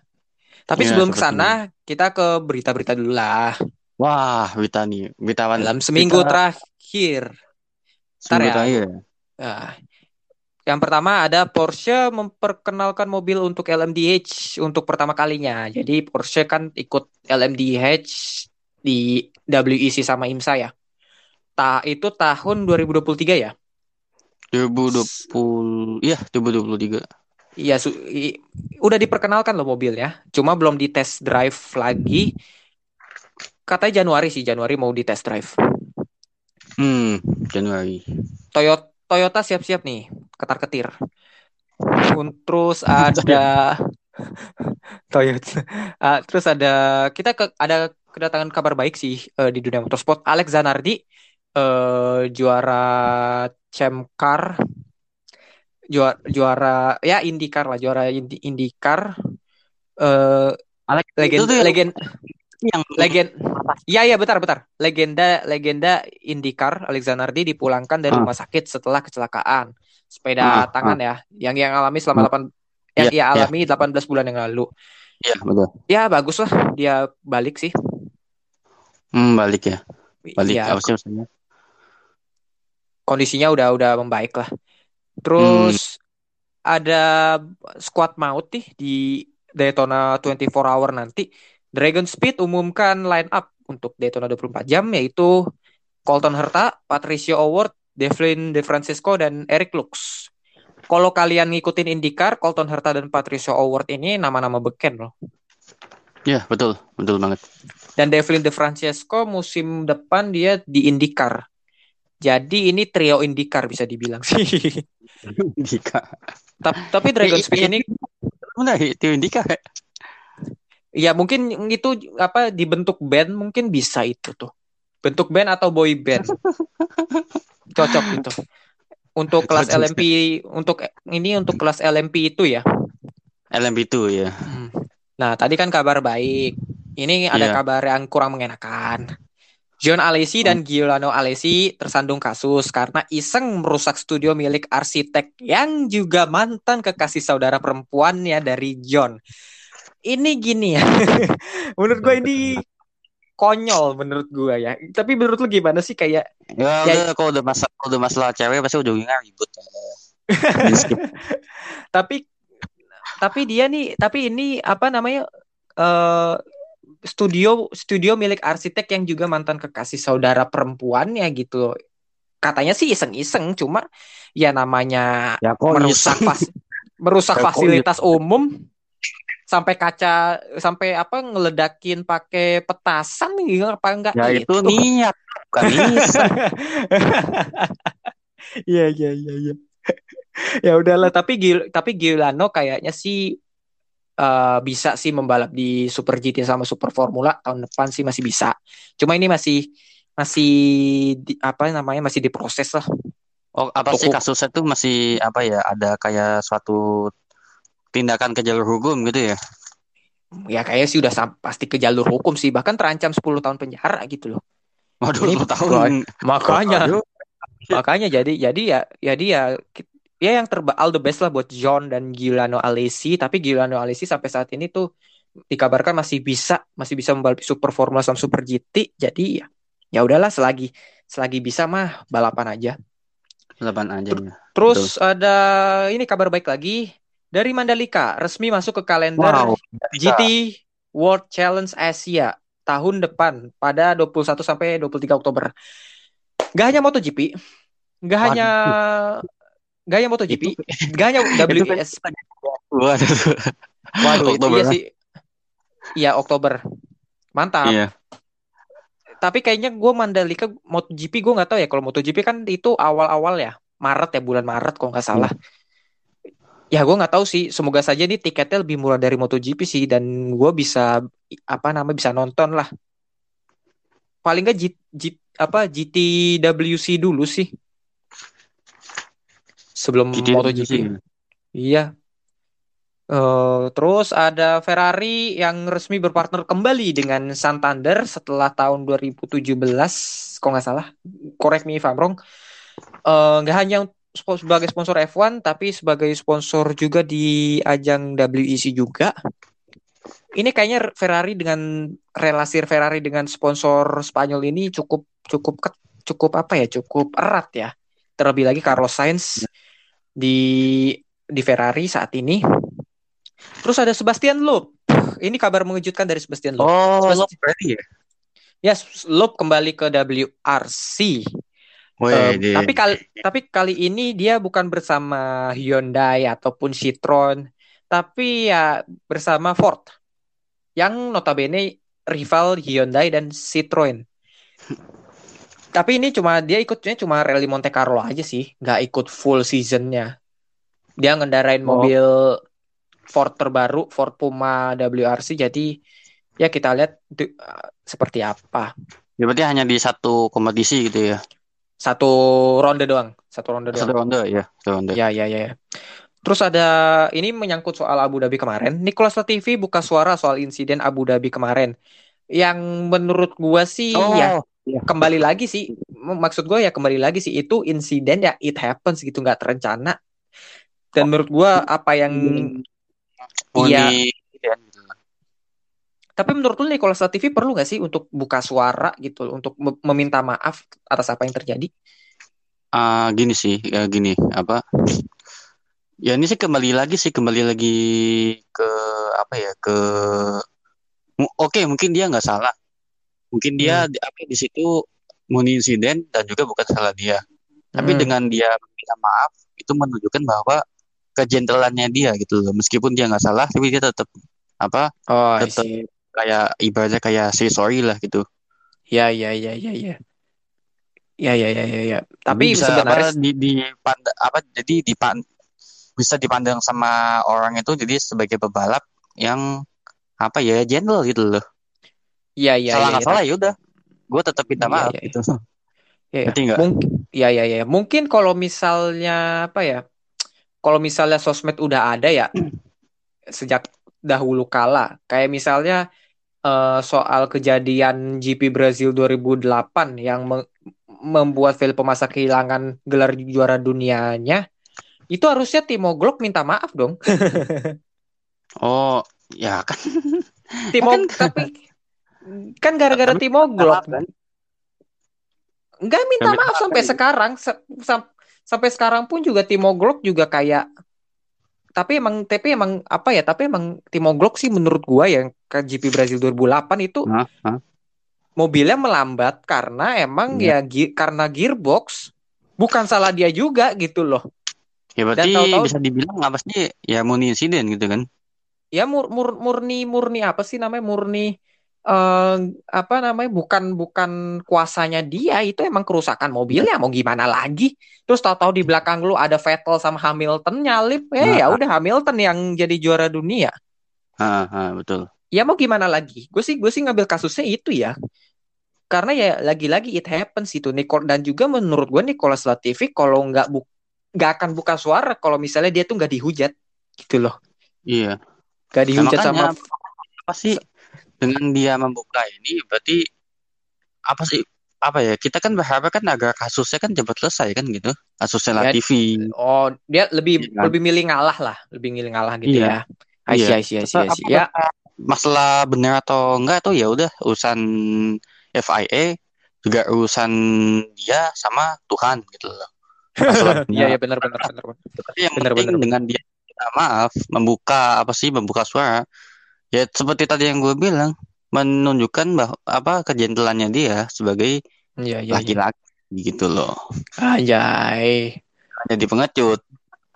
Tapi Ya, sebelum ke sana kita ke berita-berita dulu lah wah Wita nih Witawan dalam seminggu kita- terakhir. Ntar seminggu ya. terakhir. Nah, yang pertama ada Porsche memperkenalkan mobil untuk LMDH untuk pertama kalinya. Jadi Porsche kan ikut LMDH di WEC sama IMSA ya. Ta itu tahun 2023 ya. 2020 iya 2023 Iya, udah diperkenalkan loh mobilnya. Cuma belum di test drive lagi. Katanya Januari sih, Januari mau di test drive. hmm Januari Toyota Toyota siap-siap nih ketar-ketir. Terus ada Toyota. Ah, terus ada kita ke, ada kedatangan kabar baik sih eh, di dunia motorsport. Alex Zanardi eh, juara Champ Car juara juara ya IndyCar lah juara Indy, IndyCar eh Alex legend itu tuh legend yang legend Iya iya betar betar. Legenda legenda IndyCar Zanardi dipulangkan dari Ah. rumah sakit setelah kecelakaan sepeda Ah, tangan ya yang yang alami selama 8 yang Iya, ia iya. alami 18 bulan yang lalu. iya betul Ya bagus lah dia balik sih. hmm balik ya balik Ya, apa sih maksudnya kondisinya udah udah membaik lah. Terus ada squad maut nih di Daytona 24 Hour nanti. Dragon Speed umumkan line up untuk Daytona 24 jam yaitu Colton Herta, Patricio Award, Devlin De Francisco dan Eric Lux. Kalau kalian ngikutin IndyCar, Colton Herta dan Patricio Award ini nama-nama beken loh. Iya betul betul banget Dan Devlin De Francesco musim depan dia di IndyCar. Jadi ini trio IndyCar bisa dibilang sih. Indika Ta- Tapi Dragon Speed ini mana itu Indika ya mungkin itu apa dibentuk band mungkin bisa itu tuh. Bentuk band atau boy band. Cocok gitu. Untuk kelas Cocok. LMP untuk ini untuk kelas LMP itu ya. LMP itu ya Hmm. Nah, tadi kan kabar baik. ini ada Iya. kabar yang kurang mengenakan. John Alesi dan Giuliano Alesi tersandung kasus karena iseng merusak studio milik arsitek yang juga mantan kekasih saudara perempuannya dari John. Ini gini ya. menurut gue ini konyol menurut gue ya. Tapi menurut lu gimana sih kayak Ya, Ya- udah, kalau udah masalah kalau udah masalah cewek pasti ujungnya ribut. Skip. tapi tapi dia nih tapi ini apa namanya eh studio studio milik arsitek yang juga mantan kekasih saudara perempuannya gitu. Katanya sih iseng-iseng cuma ya namanya ya merusak fas- merusak Ya, fasilitas umum sampai kaca sampai apa ngeledakin pakai petasan nih apa enggak Ya itu niat, bukan. Iya iya iya iya. ya udahlah tapi Gil tapi Giuliano kayaknya sih eh, bisa sih membalap di Super GT sama Super Formula tahun depan sih masih bisa. Cuma ini masih masih di- apa namanya masih diproses lah. Oh, apa sih kasusnya tuh masih apa ya? Ada kayak suatu tindakan ke jalur hukum gitu ya? Ya kayaknya sih udah pasti ke jalur hukum sih bahkan terancam 10 tahun penjara gitu loh. Waduh, Ini tahun. Makanya Waduh. makanya jadi jadi ya jadi ya ya yang terba all the best lah buat John dan Giuliano Alesi tapi Giuliano Alesi sampai saat ini tuh dikabarkan masih bisa masih bisa membalap Super Formula sama Super GT jadi ya ya udahlah selagi selagi bisa mah balapan aja Delapan aja. ya. terus ada ini kabar baik lagi dari Mandalika resmi masuk ke kalender Wow. GT World Challenge Asia tahun depan pada 21 sampai 23 Oktober. Gak hanya MotoGP, gak Waduh. hanya gak hanya MotoGP, gak hanya Itu kan-. Waduh. Waduh, itu Oktober. iya sih. Iya, Oktober. Mantap. Iya. Tapi kayaknya gue Mandalika MotoGP gue nggak tahu ya kalau MotoGP kan itu awal-awal ya Maret ya bulan Maret kalau nggak salah. Ya gue nggak tahu sih. Semoga saja nih tiketnya lebih murah dari MotoGP sih dan gue bisa apa namanya bisa nonton lah. Paling nggak G- G- apa GTWC dulu sih sebelum GT MotoGP. Iya. Eh, terus ada Ferrari yang resmi berpartner kembali dengan Santander setelah tahun 2017, kalau nggak salah. Correct me if I'm wrong. Eh, nggak hanya spo- sebagai sponsor F1, tapi sebagai sponsor juga di ajang WEC juga. Ini kayaknya Ferrari dengan relasi Ferrari dengan sponsor Spanyol ini cukup cukup cukup apa ya? Cukup erat ya. Terlebih lagi Carlos Sainz di di Ferrari saat ini. Terus ada Sebastian Loeb. Ini kabar mengejutkan dari Sebastian Loeb. Oh, Sebast- lo berarti ya? Ya, Loeb kembali ke WRC. Wih, Em, tapi kali tapi kali ini dia bukan bersama Hyundai ataupun Citroen, tapi ya bersama Ford. Yang notabene rival Hyundai dan Citroen. Tapi ini cuma dia ikutnya cuma rally Monte Carlo aja sih, nggak ikut full seasonnya. Dia ngendarain Oh. mobil Ford terbaru, Ford Puma WRC. Jadi ya kita lihat de- seperti apa. ya berarti hanya di satu kompetisi gitu ya? Satu ronde doang, satu ronde doang. Satu ronde ya, satu ronde. Ya, ya, ya. ya. Terus ada ini menyangkut soal Abu Dhabi kemarin. Nicholas Latifi buka suara soal insiden Abu Dhabi kemarin. Yang menurut gua sih Oh, ya kembali lagi sih maksud gua ya kembali lagi sih itu insiden ya it happens gitu nggak terencana. Dan menurut gua apa yang oh, Iya. Tapi menurut lu Nicholas Latifi perlu nggak sih untuk buka suara gitu untuk mem- meminta maaf atas apa yang terjadi? Ah, gini sih, ya gini apa? Ya ini sih kembali lagi sih kembali lagi ke apa ya ke oke mungkin dia nggak salah, mungkin dia di, apa di situ murni insiden dan juga bukan salah dia. Tapi Hmm. dengan dia minta maaf itu menunjukkan bahwa kejentalannya dia gitu loh. Meskipun dia nggak salah, tapi dia tetap apa Oh, tetap. Kayak ibaratnya kayak say sorry lah gitu. Ya, ya, ya, ya, ya. Ya, ya, ya, ya, ya. Tapi bisa sebenarnya apa, di, di apa jadi dipan bisa dipandang sama orang itu jadi sebagai pebalap yang apa ya gentle gitu loh. ya, ya, salah ya, nggak ya. salah ya udah, gue tetap minta Iya, maaf iya, iya. gitu. Ya, ya. Ngerti? Mungkin, ya, ya, ya. Mungkin kalau misalnya apa ya? Kalau misalnya sosmed udah ada ya sejak dahulu kala, kayak misalnya eh, soal kejadian GP Brazil 2008 yang me- membuat Felipe Massa kehilangan gelar juara dunianya, itu harusnya Timo Glock minta maaf dong. Oh, ya kan. Timo Kan- tapi kan gara-gara Timo Glock kan? nggak minta maaf sampai kan? sekarang Se- sam- sampai sekarang pun juga Timo Glock juga kayak tapi emang tapi emang apa ya tapi emang Timo Glock sih menurut gua yang ke GP Brazil 2008 itu Hah? Hah? mobilnya melambat karena emang Iya. ya gi- karena gearbox bukan salah dia juga gitu loh Ya berarti tahu-tahu- bisa dibilang apa sih ya murni insiden gitu kan? ya mur, mur- murni murni apa sih namanya murni eh apa namanya bukan bukan kuasanya dia itu emang kerusakan mobilnya mau gimana lagi terus tahu-tahu di belakang lu ada Vettel sama Hamilton nyalip eh Nah. ya udah Hamilton yang jadi juara dunia Ah, ah, betul. Ya mau gimana lagi gue sih gue sih ngambil kasusnya itu ya karena ya lagi-lagi it happens itu Nicole dan juga menurut gue Nicolas Latifi kalau nggak bu nggak akan buka suara kalau misalnya dia tuh nggak dihujat gitu loh Iya. nggak Nah, dihujat makanya sama apa sih dengan dia membuka ini berarti apa sih apa ya kita kan berharap kan agar kasusnya kan cepat selesai kan gitu kasusnya Ya, Latifi Oh, dia lebih Iya kan? lebih milih ngalah lah, lebih milih ngalah gitu Iya. ya. Iya. I see, I see, I Apa- see. Ya, masalah benar atau enggak tuh ya udah urusan FIA juga urusan dia sama Tuhan gitu loh iya, iya benar, benar, benar. Tapi yang Benar, penting benar. dengan dia minta maaf membuka apa sih membuka suara ya seperti tadi yang gue bilang menunjukkan bahwa apa kejentelannya dia sebagai iya, iya. laki-laki gitu loh Anjay. jadi pengecut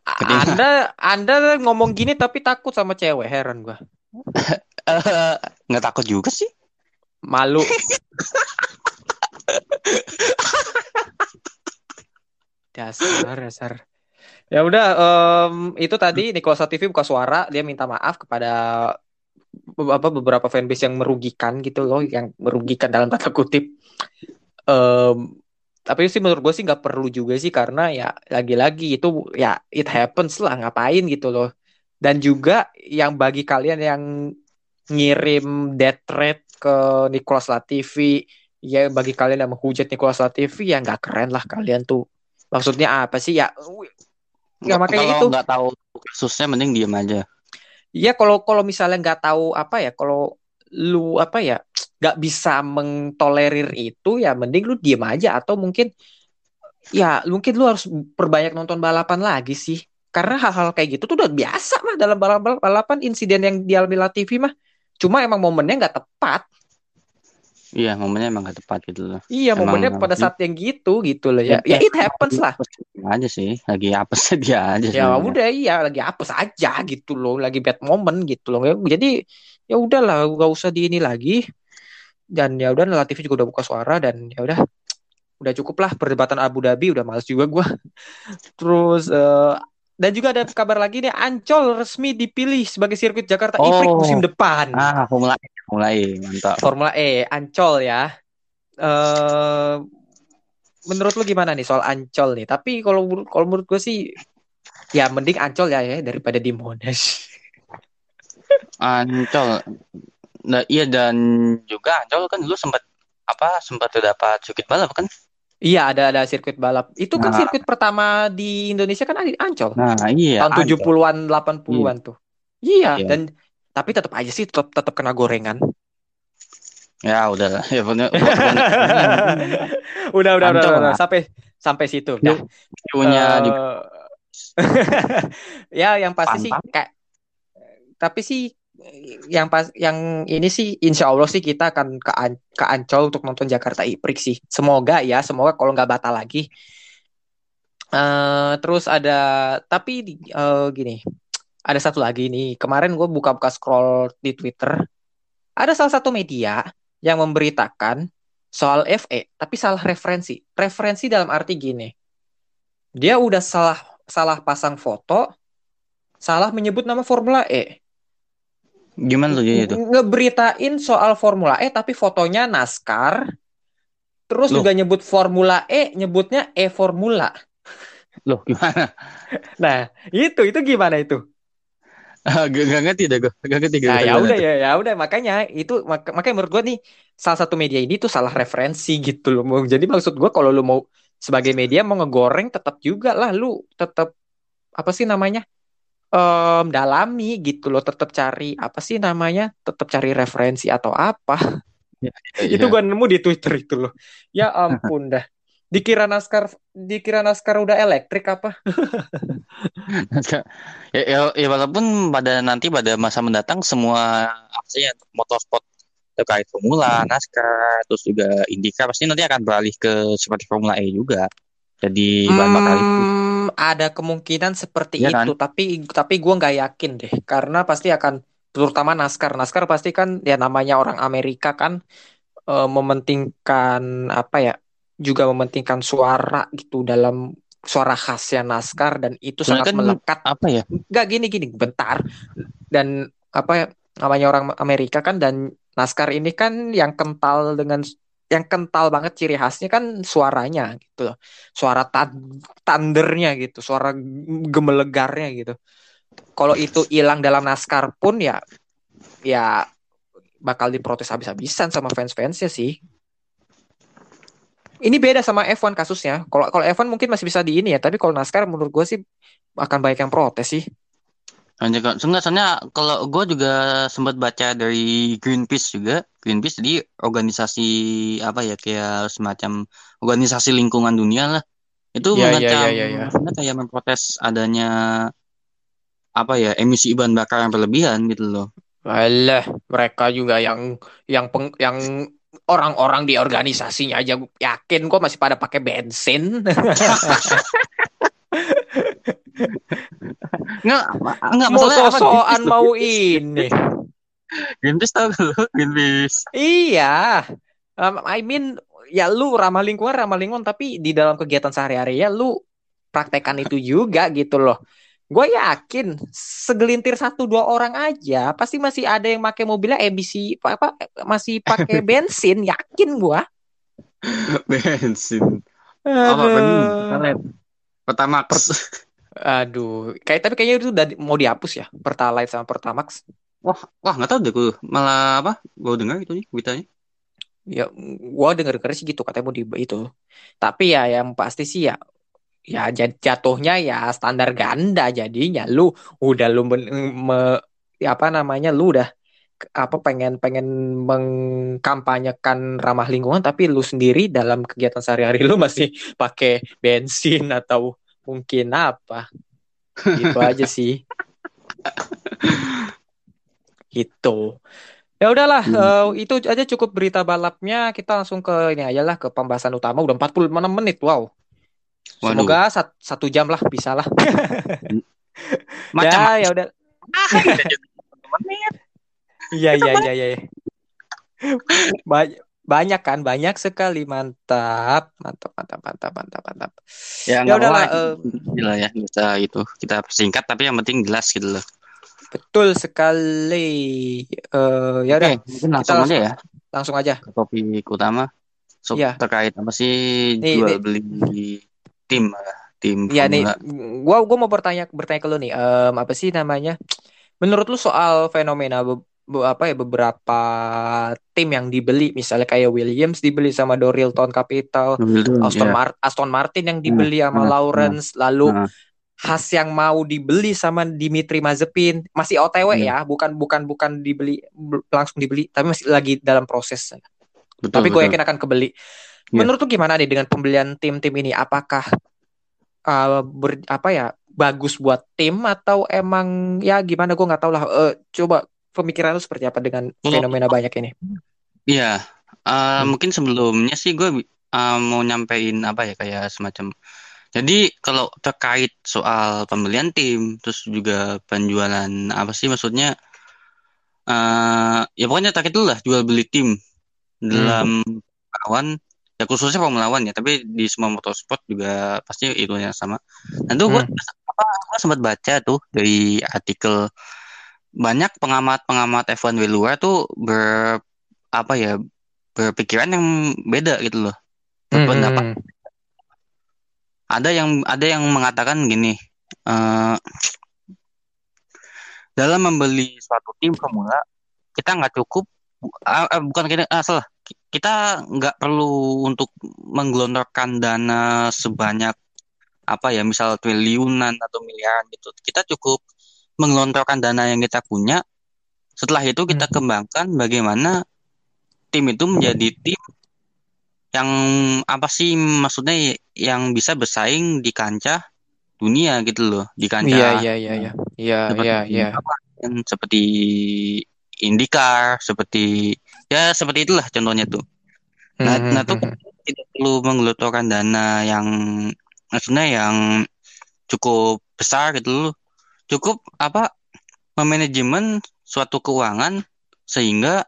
Anda, Anda ngomong gini tapi takut sama cewek, heran gua. Eh, nggak takut juga sih Malu. dasar, dasar. Ya udah, em, itu tadi Nicolas TV buka suara, dia minta maaf kepada apa beberapa fanbase yang merugikan gitu loh, yang merugikan dalam tanda kutip. Em, tapi sih menurut gue sih nggak perlu juga sih karena ya lagi-lagi itu ya it happens lah ngapain gitu loh. Dan juga yang bagi kalian yang ngirim death threat ke Nicolas Latifi, ya bagi kalian yang menghujat Nicolas Latifi ya nggak keren lah kalian tuh. Maksudnya apa sih ya? Ya, makanya kalau itu. nggak tahu kasusnya mending diem aja Iya kalau kalau misalnya nggak tahu apa ya, kalau lu apa ya nggak bisa mentolerir itu ya mending lu diem aja atau mungkin ya mungkin lu harus perbanyak nonton balapan lagi sih. Karena hal-hal kayak gitu tuh udah biasa mah dalam balapan balapan insiden yang dialami Latifi mah. Cuma emang momennya nggak tepat. iya momennya emang nggak tepat gitu loh Iya, Emang momennya pada saat yang gitu gitu loh ya. Ya it happens lah. aja sih lagi apa dia aja Ya sebenarnya. udah iya lagi apes aja gitu loh, lagi bad moment gitu loh. Jadi ya udahlah gak usah di ini lagi. Dan ya udah Latif juga udah buka suara dan ya udah udah cukup lah perdebatan Abu Dhabi udah males juga gua. Terus eh, dan juga ada kabar lagi nih Ancol resmi dipilih sebagai sirkuit Jakarta E-Prix Oh. musim depan. ah formula E formula E mantap Formula E Ancol ya. Eh menurut lu gimana nih soal Ancol nih? Tapi kalau kalau menurut gue sih ya mending Ancol ya, ya daripada di Monash. Ancol nah, iya dan juga Ancol kan dulu sempat apa sempat dapat sirkuit balap kan Iya ada ada sirkuit balap. Itu kan Nah. sirkuit pertama di Indonesia kan ada di Ancol. nah iya tahun Ancol. 70-an 80-an tuh. Iya, Iya. dan tapi tetap aja sih tetap tetap kena gorengan. ya udah lah ya bener udah, udah, udah, Ancol udah, lah. sampai sampai situ. Dah. punya di Eh, ya yang pasti sih Pantang. kayak tapi sih yang pas yang ini sih insya Allah sih kita akan ke, An- ke Ancol untuk nonton Jakarta E-Prix sih. Semoga ya semoga kalau nggak batal lagi. Eh terus ada tapi eh, gini ada satu lagi nih. Kemarin gue buka-buka scroll di Twitter. Ada salah satu media yang memberitakan soal FE tapi salah referensi. Referensi dalam arti gini dia udah salah salah pasang foto, salah menyebut nama Formula E. gimana tuh jadi itu Ngeberitain soal Formula E tapi fotonya NASCAR. Terus Loh. juga nyebut Formula E, nyebutnya E Formula. loh gimana Nah, itu itu gimana itu? gak, gak ngerti deh gue gak ngerti Nah, gak ya udah ya, ya udah makanya itu mak- makanya menurut gua nih salah satu media ini tuh salah referensi gitu loh. Jadi maksud gua kalau lu mau sebagai media mau ngegoreng tetap juga lah lu tetap apa sih namanya? Em dalami gitu loh, tetap cari apa sih namanya? Tetap cari referensi atau apa. Itu Iya. gua nemu di Twitter itu loh. Ya ampun dah. Dikira naskar dikira naskar udah elektrik apa? ya, ya, ya walaupun pada nanti pada masa mendatang semua apa sih yang motorsport terkait formula, NASCAR, terus juga IndyCar pasti nanti akan beralih ke seperti Formula E juga. Jadi bahan bakar itu. Hmm, ada kemungkinan seperti Iya kan? itu, tapi tapi gue nggak yakin deh, karena pasti akan terutama NASCAR. NASCAR pasti kan ya namanya orang Amerika kan eh, mementingkan apa ya, juga mementingkan suara gitu dalam suara khasnya NASCAR dan itu Soalnya sangat kan melekat. apa ya? Nggak gini gini, bentar. Dan apa ya namanya orang Amerika kan dan NASCAR ini kan yang kental dengan yang kental banget ciri khasnya kan suaranya gitu loh. Suara tan- thundernya gitu, suara gemelegarnya gitu. Kalau itu hilang dalam NASCAR pun ya ya bakal diprotes habis-habisan sama fans-fansnya sih. Ini beda sama F1 kasusnya. Kalau kalau F1 mungkin masih bisa di ini ya, tapi kalau NASCAR menurut gue sih akan banyak yang protes sih. Kan, soalnya, soalnya kalau gue juga sempat baca dari Greenpeace juga, Greenpeace jadi organisasi apa ya kayak semacam organisasi lingkungan dunia lah. Itu Iya, iya, mengecam, iya, iya, iya. maksudnya kayak memprotes adanya apa ya emisi bahan bakar yang berlebihan gitu loh. Alah, mereka juga yang yang peng, yang orang-orang di organisasinya aja yakin kok masih pada pakai bensin. Enggak, enggak mau apa sosokan mau ini. Greenpeace gak lu Greenpeace. Iya. Um, I mean ya lu ramah lingkungan ramah lingkungan tapi di dalam kegiatan sehari-hari ya lu praktekkan itu juga gitu loh. Gue yakin segelintir satu dua orang aja pasti masih ada yang pakai mobilnya emisi apa, apa masih pakai bensin yakin gua. Bensin. Apa benih? Aduh. Pertalite. Aduh, kayak tapi kayaknya itu udah mau dihapus ya, Pertalite sama Pertamax. Wah, wah nggak tahu deh gue. Malah apa? Gue dengar itu nih beritanya. Ya, gua denger-denger sih gitu katanya mau di itu. Tapi ya yang pasti sih ya ya jat- jatuhnya ya standar ganda jadinya lu udah lu men- me- ya apa namanya lu udah apa pengen pengen mengkampanyekan ramah lingkungan tapi lu sendiri dalam kegiatan sehari-hari lu masih pakai bensin atau mungkin apa? Gitu aja sih. Gitu. Ya udahlah Hmm. eh, itu aja cukup berita balapnya. Kita langsung ke ini aja lah ke pembahasan utama. Udah 46 menit wow. Waduh. semoga sat- satu jam lah bisa lah. Macam ya ya udah. Iya iya iya iya banyak banyak kan banyak sekali mantap mantap mantap mantap mantap mantap ya ya apa-apa. eh, Gila ya kita itu kita singkat tapi yang penting jelas gitu loh. betul sekali Eh ya udah mungkin langsung langsung- aja ya langsung aja ke topik utama. So, Iya. terkait apa sih Nih, jual nih. beli tim lah, tim Ya nih, gua gua mau bertanya bertanya ke lu nih, em, apa sih namanya? Menurut lu soal fenomena apa ya beberapa tim yang dibeli, misalnya kayak Williams dibeli sama Dorilton Capital, Mobil tuh, Aston ya. Mar- Aston Martin yang dibeli sama nah, Lawrence, lalu nah. Haas yang mau dibeli sama Dimitri Mazepin, masih OTW Iya. ya, bukan bukan bukan dibeli langsung dibeli, tapi masih lagi dalam proses. Betul, Tapi gue yakin akan kebeli. Iya. Menurut lu gimana nih dengan pembelian tim-tim ini? Apakah uh, ber, apa ya bagus buat tim atau emang ya gimana? Gue nggak tahu lah. Eh, coba pemikiran lu seperti apa dengan Kalau- fenomena banyak ini? Iya, eh, Hmm. mungkin sebelumnya sih gue eh, mau nyampein apa ya kayak semacam. Jadi kalau terkait soal pembelian tim, terus juga penjualan apa sih maksudnya? eh ya pokoknya terkait dulu lah jual beli tim dalam lawan ya khususnya Formula One ya, tapi di semua motorsport juga pasti itu yang sama. Nah itu gue Hmm. apa gue sempat baca tuh dari artikel banyak pengamat-pengamat F1 di luar tuh ber apa ya berpikiran yang beda gitu loh. Berpendapat Hmm. ada yang ada yang mengatakan gini eh dalam membeli suatu tim Formula kita nggak cukup ah, ah, bukan kita ah, salah kita nggak perlu untuk menggelontorkan dana sebanyak apa ya misal triliunan atau miliaran gitu kita cukup menggelontorkan dana yang kita punya setelah itu kita Hmm. kembangkan bagaimana tim itu menjadi tim yang apa sih maksudnya yang bisa bersaing di kancah dunia gitu loh di Iya kancah iya iya iya. Iya seperti iya iya. kan, seperti IndyCar seperti ya seperti itulah contohnya tuh nah Hmm, nah hmm, tuh hmm, kita tidak perlu menggelontorkan dana yang maksudnya yang cukup besar gitu loh cukup apa memanajemen suatu keuangan sehingga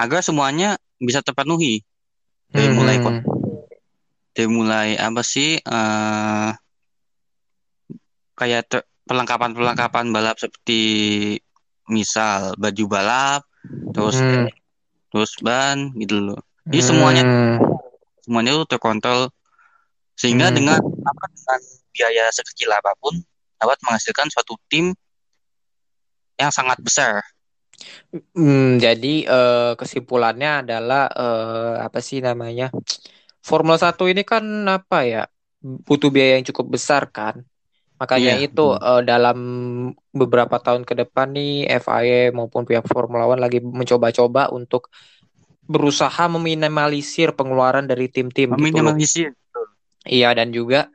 agar semuanya bisa terpenuhi. Dari hmm, mulai dari mulai apa sih eh kayak ter- perlengkapan-perlengkapan balap seperti misal baju balap terus Hmm, terus ban gitu loh. Jadi semuanya hmm, semuanya itu terkontrol. Sehingga hmm. dengan apa dengan biaya sekecil apa pun dapat menghasilkan suatu tim yang sangat besar Hmm, jadi eh, kesimpulannya adalah eh, apa sih namanya? Formula 1 ini kan apa ya? Butuh biaya yang cukup besar kan. Makanya iya itu eh, dalam beberapa tahun ke depan nih FIA maupun pihak Formula One lagi mencoba-coba untuk berusaha meminimalisir pengeluaran dari tim-tim gitu loh. meminimalisir Iya dan juga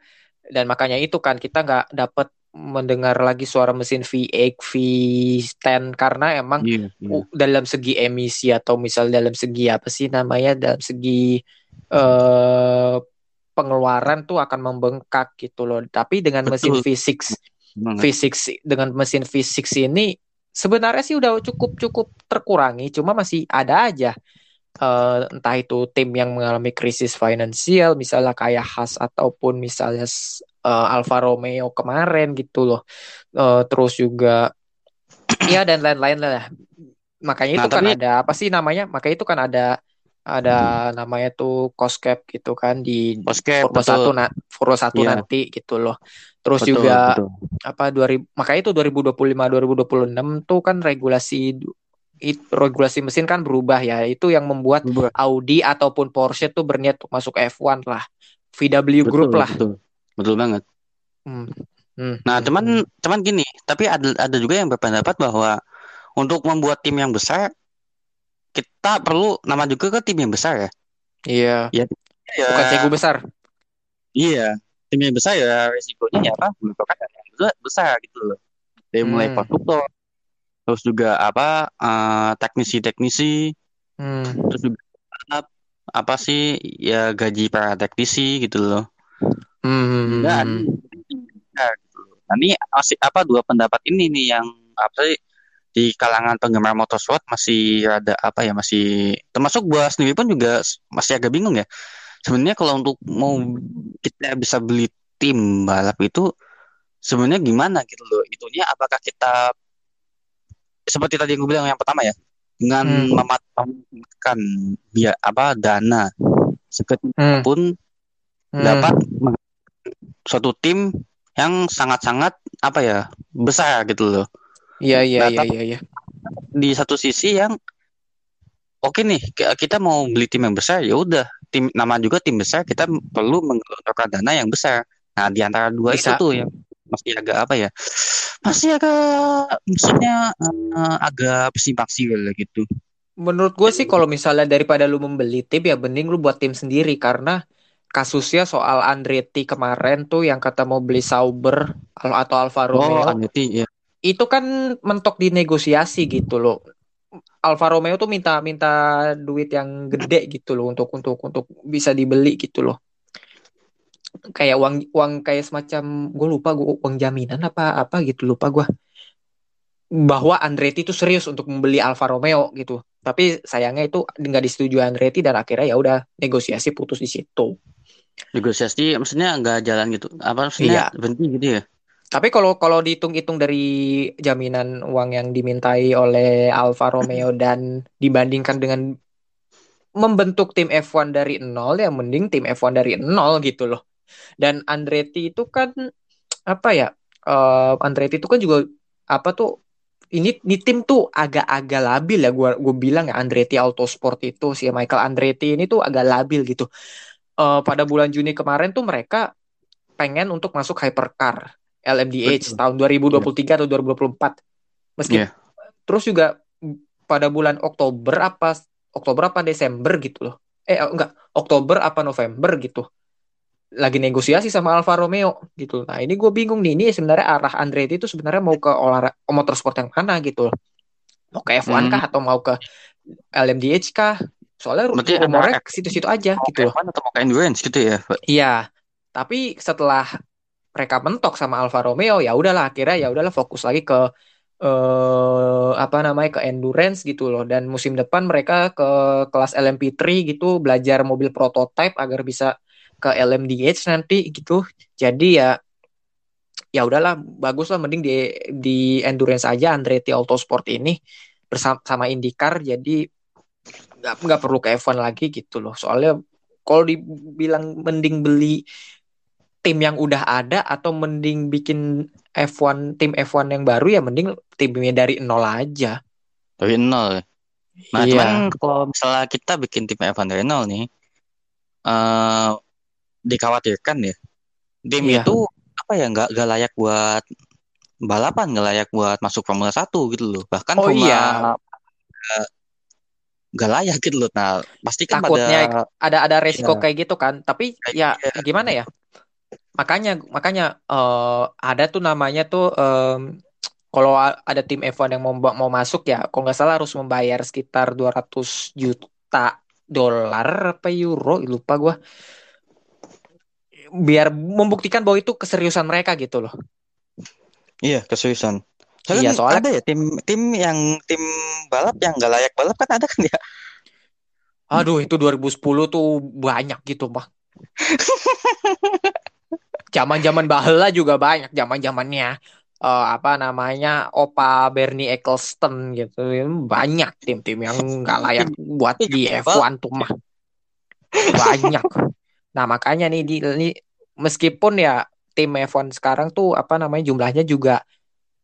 dan makanya itu kan kita nggak dapat mendengar lagi suara mesin V8, V10 karena emang iya u- dalam segi emisi atau misal dalam segi apa sih namanya dalam segi eh pengeluaran tuh akan membengkak gitu loh. Tapi dengan mesin betul. V6 banget V6 dengan mesin V6 ini sebenarnya sih udah cukup cukup terkurangi, cuma masih ada aja eh, entah itu tim yang mengalami krisis finansial, misalnya kayak Haas ataupun misalnya eh, Alfa Romeo kemarin gitu loh. Eh, terus juga ya dan lain-lain lah. Makanya nah itu kan tapi ada apa sih namanya? Makanya itu kan ada ada namanya tuh cost cap gitu kan di Formula betul 1 na Formula 1 iya nanti gitu loh. Terus betul juga betul apa 2000 makanya itu 2025 2026 tuh kan regulasi it, regulasi mesin kan berubah ya. Itu yang membuat Berubah. Audi ataupun Porsche tuh berniat untuk masuk F1 lah. VW Group betul lah. betul betul banget Hmm. Hmm. Nah, cuman Hmm. cuman gini, tapi ada ada juga yang berpendapat bahwa untuk membuat tim yang besar kita perlu nama juga ke tim yang besar ya. Iya. Ya, Bukan ya cegu besar. iya, tim yang besar ya risikonya ya apa? Dana yang besar besar gitu loh. Dari mulai Hmm. konstruktor, terus juga apa eh, teknisi-teknisi, Hmm. terus juga apa, apa sih ya gaji para teknisi gitu loh. Hmm. hmm, hmm, hmm. Nah, gitu. Nah, ini masih apa dua pendapat ini nih yang apa sih di kalangan penggemar motorsport masih ada apa ya masih termasuk gua sendiri pun juga masih agak bingung ya. Sebenarnya kalau untuk mau kita bisa beli tim balap itu sebenarnya gimana gitu loh. Itunya apakah kita seperti tadi yang gue bilang yang pertama ya dengan Hmm. mematangkan biaya apa dana sekecil Hmm. pun Hmm. dapat suatu tim yang sangat-sangat apa ya besar gitu loh. Iya iya Nah, iya iya iya. di satu sisi yang oke nih ki- kita mau beli tim yang besar ya udah tim nama juga tim besar kita perlu menggelontorkan dana yang besar. Nah di antara dua itu Bisa. tuh yang masih agak apa ya masih agak maksudnya eh, agak simpang siur gitu. Menurut gue sih kalau misalnya daripada lu membeli tim ya mending lu buat tim sendiri karena kasusnya soal Andretti kemarin tuh yang kata mau beli Sauber atau Alfa Oh Romeo Andretti ya itu kan mentok di negosiasi gitu loh. Alfa Romeo tuh minta minta duit yang gede gitu loh untuk untuk untuk bisa dibeli gitu loh. Kayak uang uang kayak semacam gue lupa gue uang jaminan apa apa gitu lupa gue bahwa Andretti itu serius untuk membeli Alfa Romeo gitu. Tapi sayangnya itu nggak disetujui Andretti dan akhirnya ya udah negosiasi putus di situ. negosiasi maksudnya nggak jalan gitu apa maksudnya Iya. berhenti gitu ya. Tapi kalau kalau dihitung-hitung dari jaminan uang yang dimintai oleh Alfa Romeo dan dibandingkan dengan membentuk tim F1 dari nol ya mending tim F1 dari nol gitu loh. Dan Andretti itu kan apa ya? eh, Andretti itu kan juga apa tuh ini ini tim tuh agak-agak labil ya gua gue bilang ya Andretti Autosport itu si Michael Andretti ini tuh agak labil gitu. Uh, pada bulan Juni kemarin tuh mereka pengen untuk masuk hypercar LMDH Betul. tahun 2023 yeah. atau 2024. Meski yeah. terus juga pada bulan Oktober apa Oktober apa Desember gitu loh. Eh enggak, Oktober apa November gitu lagi negosiasi sama Alfa Romeo gitu. Nah ini gue bingung nih, ini sebenarnya arah Andretti itu sebenarnya mau ke olahraga motorsport yang mana gitu. Mau ke F1 hmm. kah atau mau ke LMDH kah? Soalnya Berarti rumornya ke situ-situ aja mau gitu loh. atau mau ke endurance gitu ya? Iya, tapi setelah mereka mentok sama Alfa Romeo ya udahlah akhirnya ya udahlah fokus lagi ke eh apa namanya ke endurance gitu loh dan musim depan mereka ke kelas LMP3 gitu belajar mobil prototype agar bisa ke LMDH nanti gitu. Jadi ya ya udahlah bagus lah mending di di endurance aja Andretti Autosport ini bersama sama IndyCar jadi nggak nggak perlu ke F1 lagi gitu loh. Soalnya kalau dibilang mending beli tim yang udah ada atau mending bikin F1 tim F1 yang baru ya mending timnya dari nol aja. Dari nol. Nah, iya. cuman kalau misalnya kita bikin tim F1 dari nol nih, uh, dikhawatirkan ya. Tim iya. itu apa ya nggak nggak layak buat balapan nggak layak buat masuk Formula 1 gitu loh. Bahkan oh, Formula iya. nggak layak gitu loh. Nah pasti kan takutnya pada, ada ada resiko ya. kayak gitu kan. Tapi ya, ya gimana ya? Makanya makanya uh, ada tuh namanya tuh um, kalau ada tim F1 yang mau mau masuk ya kalau nggak salah harus membayar sekitar 200 juta dolar apa euro lupa gue biar membuktikan bahwa itu keseriusan mereka gitu loh. Iya, keseriusan. Soalnya iya, soalnya ada ya tim tim yang tim balap yang gak layak balap kan ada kan ya. Aduh, itu 2010 tuh banyak gitu, Pak. Zaman-zaman bahela juga banyak, zaman-zamannya uh, apa namanya Opa Bernie Eccleston gitu. Banyak tim-tim yang gak layak buat di F1 tuh mah. Banyak. Nah, makanya nih di, ini meskipun ya tim F1 sekarang tuh apa namanya jumlahnya juga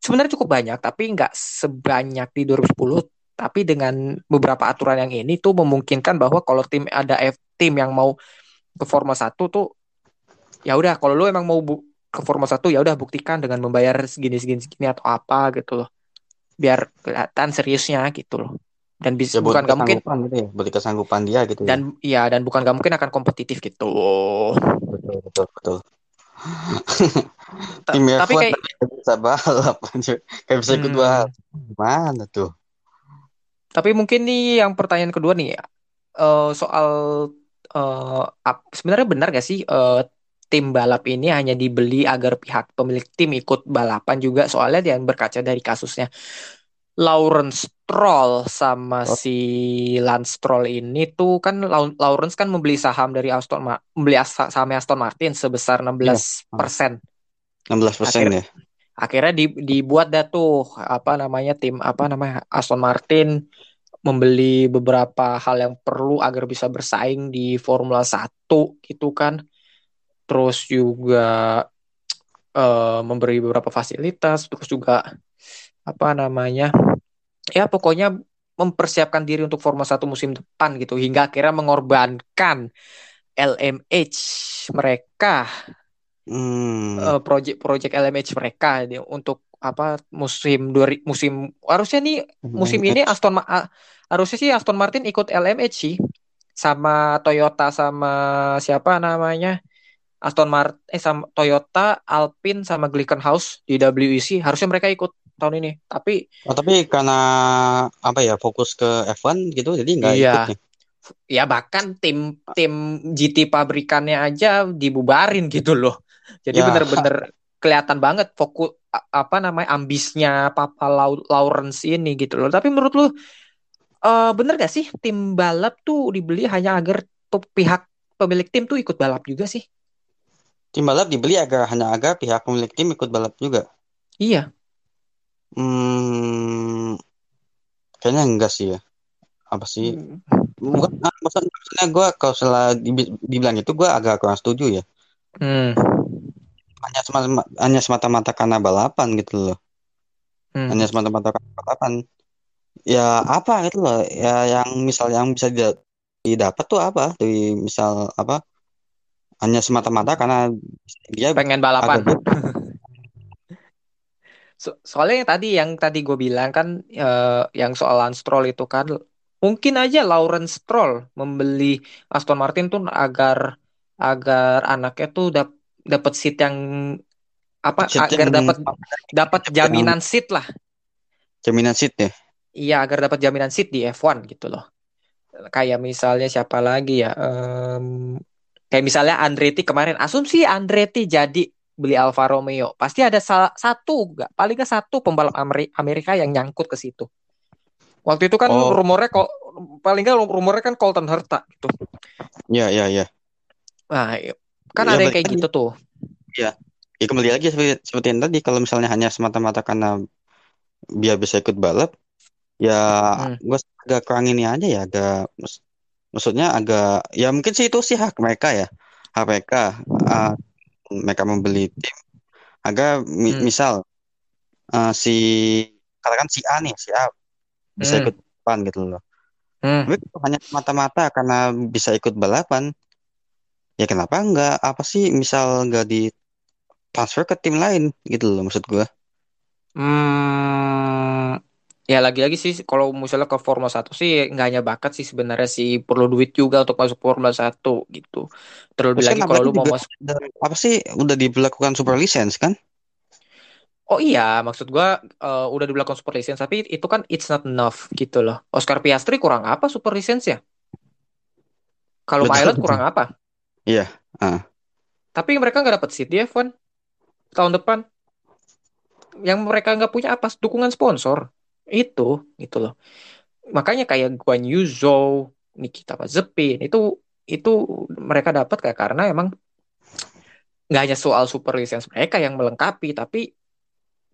sebenarnya cukup banyak tapi nggak sebanyak di 2010 tapi dengan beberapa aturan yang ini tuh memungkinkan bahwa kalau tim ada F tim yang mau ke Formula 1 tuh ya udah kalau lu emang mau ke Formula 1 ya udah buktikan dengan membayar segini segini segini atau apa gitu loh. Biar kelihatan seriusnya gitu loh dan bisa ya, bukan gak mungkin gitu ya, beli kesanggupan dia gitu dan ya. ya dan bukan gak mungkin akan kompetitif gitu. Betul betul betul. Tim tapi kayak bisa balap kayak bisa ikut hmm. balap. Gimana tuh? Tapi mungkin nih yang pertanyaan kedua nih uh, soal uh, sebenarnya benar gak sih uh, tim balap ini hanya dibeli agar pihak pemilik tim ikut balapan juga? Soalnya yang berkaca dari kasusnya Lawrence Stroll sama oh. si Lance Stroll ini tuh kan Lawrence kan membeli saham dari Aston Ma membeli saham Aston Martin sebesar 16 iya. persen. Ya. 16 persen ya. Akhirnya di, dibuat dah tuh apa namanya tim apa namanya Aston Martin membeli beberapa hal yang perlu agar bisa bersaing di Formula 1 gitu kan. Terus juga uh, memberi beberapa fasilitas, terus juga apa namanya ya pokoknya mempersiapkan diri untuk Formula 1 musim depan gitu hingga akhirnya mengorbankan LMH mereka hmm. uh, project-project LMH mereka untuk apa musim dua musim harusnya nih musim ini Aston uh, harusnya sih Aston Martin ikut LMH sih sama Toyota sama siapa namanya Aston Martin eh sama Toyota Alpine sama Glickenhaus di WEC harusnya mereka ikut tahun ini. Tapi oh, tapi karena apa ya fokus ke F1 gitu jadi nggak iya. ikut nih. Ya bahkan tim tim GT pabrikannya aja dibubarin gitu loh. Jadi ya. bener-bener kelihatan banget fokus apa namanya ambisnya Papa Lawrence ini gitu loh. Tapi menurut lu uh, bener gak sih tim balap tuh dibeli hanya agar tuh pihak pemilik tim tuh ikut balap juga sih? Tim balap dibeli agar hanya agar pihak pemilik tim ikut balap juga. Iya. Hmm, kayaknya enggak sih ya. Apa sih? Hmm. Bukan, nah, maksudnya, maksudnya gue kalau setelah dibilang itu gue agak kurang setuju ya. Hmm. Hanya semata hanya semata-mata karena balapan gitu loh. Hmm. hanya semata-mata karena balapan ya apa gitu loh ya yang misal yang bisa dida- didapat tuh apa dari misal apa hanya semata-mata karena dia pengen balapan. agak So- soalnya yang tadi yang tadi gue bilang kan eh, yang soal Lance Stroll itu kan mungkin aja Lawrence Stroll membeli Aston Martin tuh agar agar anaknya tuh dap dapat seat yang apa Seat agar dapat dapat jaminan seat lah. jaminan seat ya Iya, agar dapat jaminan seat di F1 gitu loh. Kayak misalnya siapa lagi ya? Em, kayak misalnya Andretti kemarin. Asumsi Andretti jadi beli Alfa Romeo. Pasti ada salah satu, nggak paling nggak satu pembalap Ameri- Amerika yang nyangkut ke situ. Waktu itu kan Oh. rumornya kok paling nggak rumornya kan Colton Herta gitu. ya ya ya Nah, kan Ya, ada yang kayak gitu tuh. ya kembali lagi seperti, seperti yang tadi kalau misalnya hanya semata-mata karena biar bisa ikut balap ya Hmm. gue agak kurang ini aja ya agak maksudnya agak ya mungkin sih itu sih hak mereka ya hak mereka ah, mereka membeli tim agar mi- Hmm. misal ah, si katakan si A nih si A bisa Hmm. ikut balapan gitu loh Hmm. tapi hanya semata-mata karena bisa ikut balapan ya kenapa enggak apa sih misal enggak di transfer ke tim lain gitu loh maksud gue Hmm, ya lagi-lagi sih kalau misalnya ke Formula 1 sih nggak hanya bakat sih sebenarnya sih perlu duit juga untuk masuk Formula 1 gitu. Terlebih lagi kalau lu mau masuk apa sih udah diberlakukan super license kan Oh iya, maksud gua eh, udah di belakang super license tapi itu kan it's not enough gitu loh. Oscar Piastri kurang apa super license ya? Kalau pilot kurang apa? Iya, ah. Tapi mereka nggak dapat seat di F1 tahun depan. Yang mereka nggak punya apa? Dukungan sponsor. Itu, gitu loh. Makanya kayak Guan Yu Zhou, Nikita Mazepin, itu itu mereka dapat kayak karena emang nggak hanya soal super license mereka yang melengkapi, tapi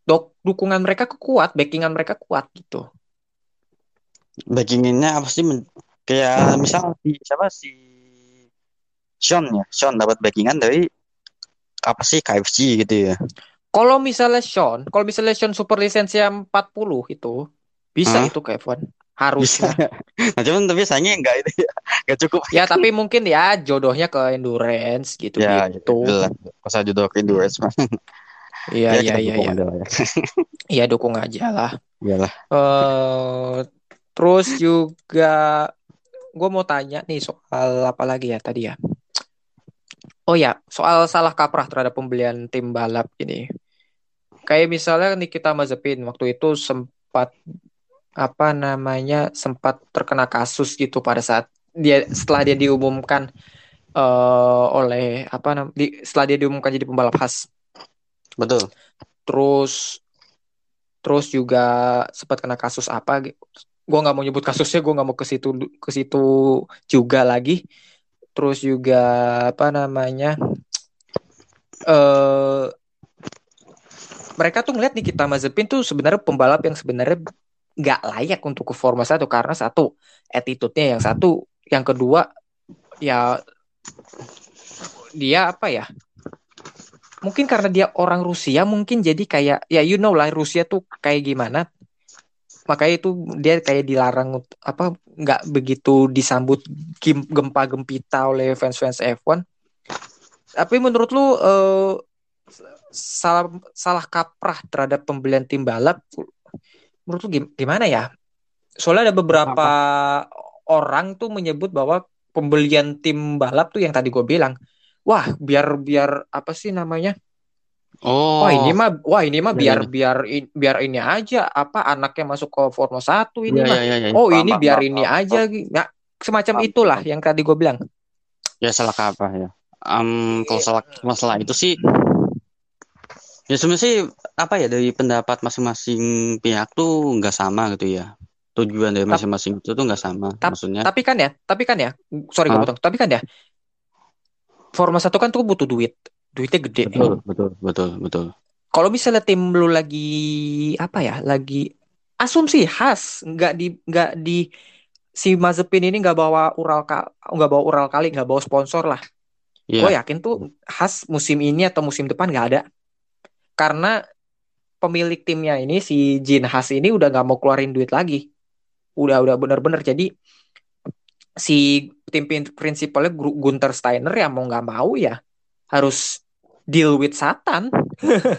dok dukungan mereka kuat, backingan mereka kuat gitu. backinginnya apa sih? Kayak misal si siapa? Si Sean ya? Sean dapat backingan dari apa sih? KFC gitu ya Kalau misalnya Sean, kalau misalnya Sean super yang 40 itu bisa Hah? itu ke F1. bisa Harusnya. ya nah cuman tapi sayangnya enggak itu ya enggak cukup Ya tapi mungkin ya jodohnya ke endurance gitu ya gitu. lah masa jodoh ke endurance mah Iya ya iya iya dukung iya. ya Iya dukung aja lah. iyalah Eh terus juga gue mau tanya nih soal apa lagi ya tadi ya. Oh ya, soal salah kaprah terhadap pembelian tim balap ini. Kayak misalnya Nikita Mazepin waktu itu sempat apa namanya sempat terkena kasus gitu pada saat dia setelah dia diumumkan eh, oleh apa nam di, setelah dia diumumkan jadi pembalap khas. Betul. Terus terus juga sempat kena kasus apa gue nggak mau nyebut kasusnya gue nggak mau ke situ ke situ juga lagi. Terus juga apa namanya eh mereka tuh ngeliat Nikita Mazepin tuh sebenarnya pembalap yang sebenarnya nggak layak untuk ke Formula 1 karena satu attitude-nya yang satu yang kedua ya dia apa ya mungkin karena dia orang Rusia mungkin jadi kayak ya you know lah Rusia tuh kayak gimana. Makanya itu dia kayak dilarang apa nggak begitu disambut gem- gempa gempita oleh fans-fans F1 tapi menurut lu eh, salah salah kaprah terhadap pembelian tim balap menurut lu gim- gimana ya soalnya ada beberapa orang tuh menyebut bahwa pembelian tim balap tuh yang tadi gue bilang wah biar biar apa sih namanya oh Wah ini mah, wah ini mah Ya, biar ya. biar i- biar ini aja apa anaknya masuk ke Formula 1 ini Iya, mah. iya, iya, iya. Oh Paham, ini paham, biar paham, ini paham. aja, nah, semacam Paham, itulah paham. yang tadi gue bilang. ya salah kaprah ya Em, kalau salah masalah itu sih ya sebenarnya sih apa ya dari pendapat masing-masing pihak tuh nggak sama gitu ya tujuan dari masing-masing itu tuh nggak sama tap- maksudnya Tapi kan ya, tapi kan ya, sorry gue potong. Tapi kan ya, Formula 1 kan tuh butuh duit, duitnya gede. betul betul betul betul Kalau misalnya tim lu lagi apa ya, lagi asumsi khas, nggak di nggak di si Mazepin ini nggak bawa Ural nggak bawa Ural kali, nggak bawa sponsor lah. Iya Gue yakin tuh khas musim ini atau musim depan nggak ada. Karena pemilik timnya ini si Jin Haas ini udah nggak mau keluarin duit lagi. Udah udah bener-bener jadi si tim prin- prinsipalnya Gunter Steiner ya mau nggak mau ya harus deal with Satan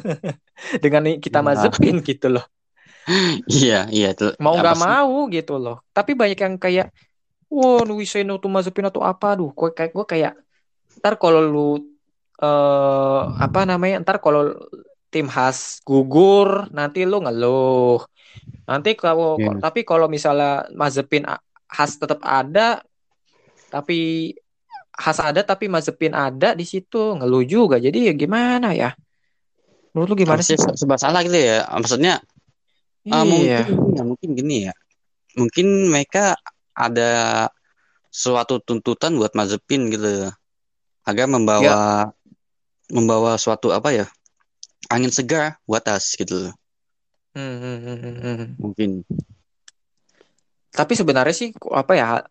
dengan kita Wah. Mazepin gitu loh. Iya, iya tuh. Mau nggak mau gitu loh. Tapi banyak yang kayak Wah, we say no to Mazepin atau apa, duh, gue kayak gue kayak ntar kalau lu eh apa namanya, ntar kalau tim khas gugur, nanti lu ngeluh. Nanti kalau Iya. tapi kalau misalnya Mazepin khas tetap ada, tapi khas ada tapi Mazepin ada di situ ngeluh juga. Jadi ya gimana ya? Menurut lu gimana sih? Harusnya serba salah gitu ya. Maksudnya Iya. Ah, mungkin ya, mungkin gini ya. Mungkin mereka ada suatu tuntutan buat Mazepin gitu. Agar membawa Ya. membawa suatu apa ya? Angin segar buat tas gitu. Hmm, hmm, hmm, hmm, hmm. Mungkin. Tapi sebenarnya sih apa ya?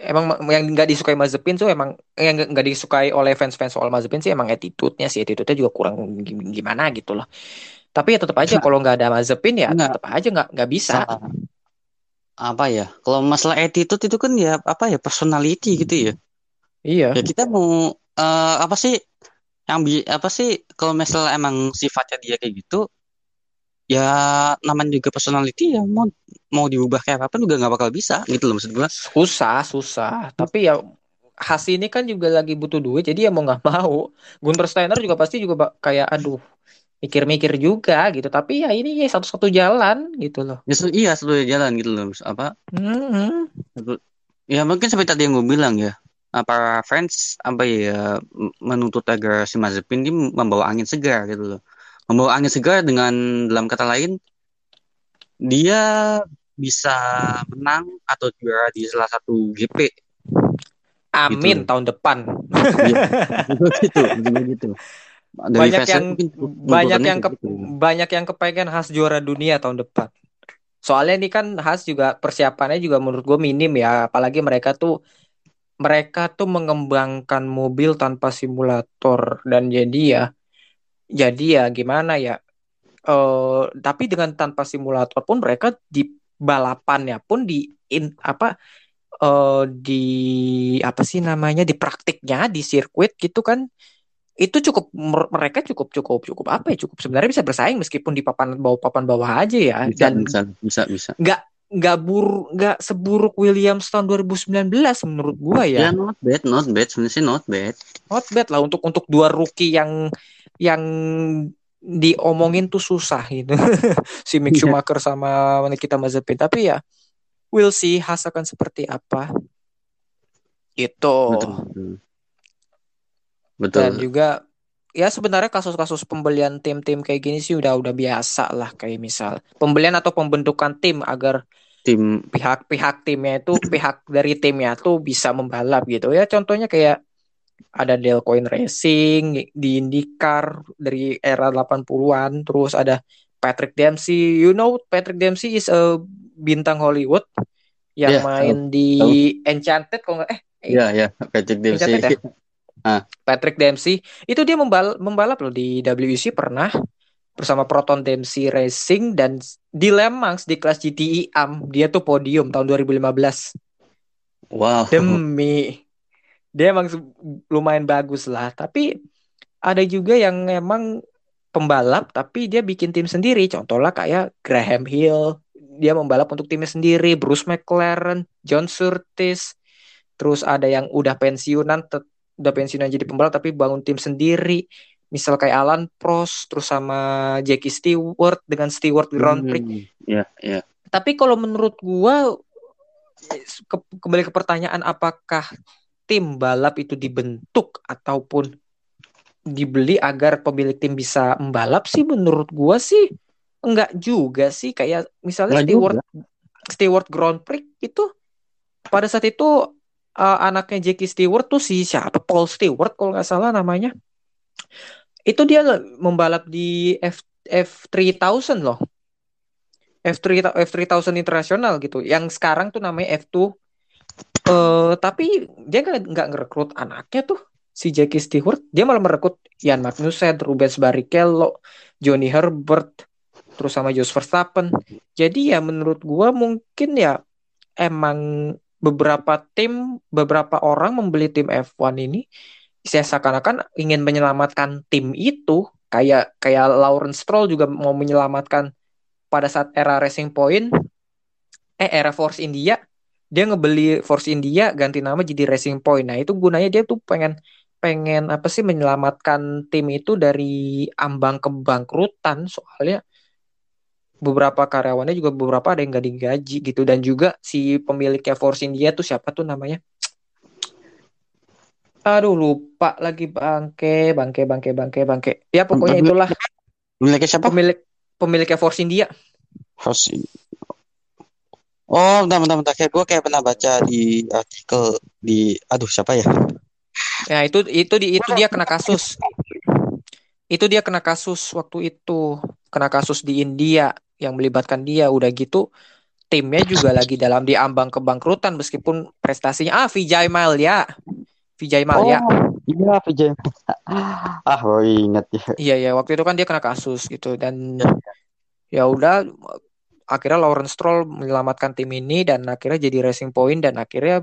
Emang ma- yang nggak disukai Mazepin tuh emang yang nggak disukai oleh fans-fans soal Mazepin sih emang attitude-nya sih attitude-nya juga kurang gi- gimana gitu loh. Tapi ya tetap aja kalau nggak ada Mazepin ya Nggak. tetap aja nggak nggak bisa. Ah, apa ya? Kalau masalah attitude itu kan ya apa ya personality gitu ya. Iya. Ya kita mau eh, apa sih yang bi apa sih kalau misalnya emang sifatnya dia kayak gitu ya namanya juga personality ya mau mau diubah kayak apa juga nggak bakal bisa gitu loh maksud gua. Susah, susah. Tapi ya Has ini kan juga lagi butuh duit jadi ya mau nggak mau. Gunter Steiner juga pasti juga kayak aduh mikir-mikir juga gitu. Tapi ya ini ya satu-satu jalan gitu loh. Ya, iya satu jalan gitu loh apa Hmm. satu- ya mungkin seperti tadi yang gue bilang ya uh, para fans apa ya menuntut agar si Mazepin ini membawa angin segar gitu loh membawa angin segar dengan dalam kata lain dia bisa menang atau juara di salah satu GP Amin Gitu. tahun depan. gitu gitu gitu dari banyak yang banyak yang ke, gitu. banyak yang kepengen Has juara dunia tahun depan. Soalnya ini kan Has juga persiapannya juga menurut gue minim ya, apalagi mereka tuh mereka tuh mengembangkan mobil tanpa simulator. Dan jadi ya jadi ya gimana ya eh tapi dengan tanpa simulator pun mereka di balapannya pun di in, apa eh di apa sih namanya di praktiknya di sirkuit gitu kan itu cukup mer- mereka cukup cukup cukup apa ya cukup sebenarnya bisa bersaing meskipun di papan bawah papan bawah aja ya. Bisa dan bisa bisa bisa. nggak nggak bur nggak seburuk Williams tahun 2019 menurut gua ya. Ya not bad not bad. Sebenarnya not bad. Not bad lah untuk untuk dua rookie yang yang diomongin tuh susah gitu. Si Mick Iya. Schumacher sama Nikita Mazepin. Tapi ya we'll see Haas akan seperti apa. Gitu. Betul betul. Betul. dan juga ya sebenarnya kasus-kasus pembelian tim-tim kayak gini sih udah udah biasa lah. Kayak misal pembelian atau pembentukan tim agar tim. pihak-pihak timnya itu pihak dari timnya tuh bisa membalap gitu. Ya contohnya kayak ada Delcoin Racing di IndyCar dari era 80-an terus ada Patrick Dempsey. You know Patrick Dempsey is a bintang Hollywood yang Iya, main di Enchanted kalau nggak eh ya ya Patrick Dempsey. Enchanted ya? Patrick Dempsey itu dia membal membalap loh di WEC pernah bersama Proton Dempsey Racing dan di Le Mans di kelas GTI AM. Dia tuh podium tahun 2015 wow. Demi. Dia emang lumayan bagus lah. Tapi ada juga yang emang pembalap tapi dia bikin tim sendiri. Contohnya kayak Graham Hill. Dia membalap untuk timnya sendiri. Bruce McLaren John Surtees. Terus ada yang udah pensiunan tet- udah pensiunan jadi pembalap tapi bangun tim sendiri. Misal kayak Alan Prost terus sama Jackie Stewart dengan Stewart Grand Prix Hmm, ya ya tapi kalau menurut gua ke- kembali ke pertanyaan apakah tim balap itu dibentuk ataupun dibeli agar pemilik tim bisa membalap sih? Menurut gua sih enggak juga sih. Kayak misalnya Stewart Stewart Grand Prix itu pada saat itu uh, anaknya Jackie Stewart tuh si siapa? Paul Stewart kalau nggak salah namanya. Itu dia membalap di F F3000 loh. F3 F3000 internasional gitu. Yang sekarang tuh namanya F2 eh tapi dia nggak ngerekrut anaknya tuh si Jackie Stewart. Dia malah merekrut Ian Magnussen, Rubens Barrichello, Johnny Herbert, terus sama Jos Verstappen. Jadi ya menurut gua mungkin ya emang beberapa tim, beberapa orang membeli tim F1 ini saya seakan-akan ingin menyelamatkan tim itu. Kayak kayak Lawrence Stroll juga mau menyelamatkan pada saat era Racing Point eh era Force India. Dia ngebeli Force India ganti nama jadi Racing Point. Nah itu gunanya dia tuh pengen pengen apa sih menyelamatkan tim itu dari ambang kebangkrutan. Soalnya beberapa karyawannya juga beberapa ada yang gak digaji gitu dan juga si pemiliknya Force India tuh siapa tuh namanya aduh lupa lagi bangke bangke bangke bangke bangke ya pokoknya itulah Pemiliknya siapa? pemilik pemiliknya Force India Host. Oh, bentar, bentar, bentar. Kayak gue kayak pernah baca di artikel di, aduh siapa ya? ya itu itu di itu dia kena kasus itu dia kena kasus waktu itu kena kasus di India yang melibatkan dia udah gitu timnya juga lagi dalam diambang kebangkrutan meskipun prestasinya ah Vijay Malia Vijay Malia Oh, iya, Vijay. ah, gue inget ya. Iya ya waktu itu kan dia kena kasus gitu dan ya udah akhirnya Lawrence Stroll menyelamatkan tim ini dan akhirnya jadi Racing Point dan akhirnya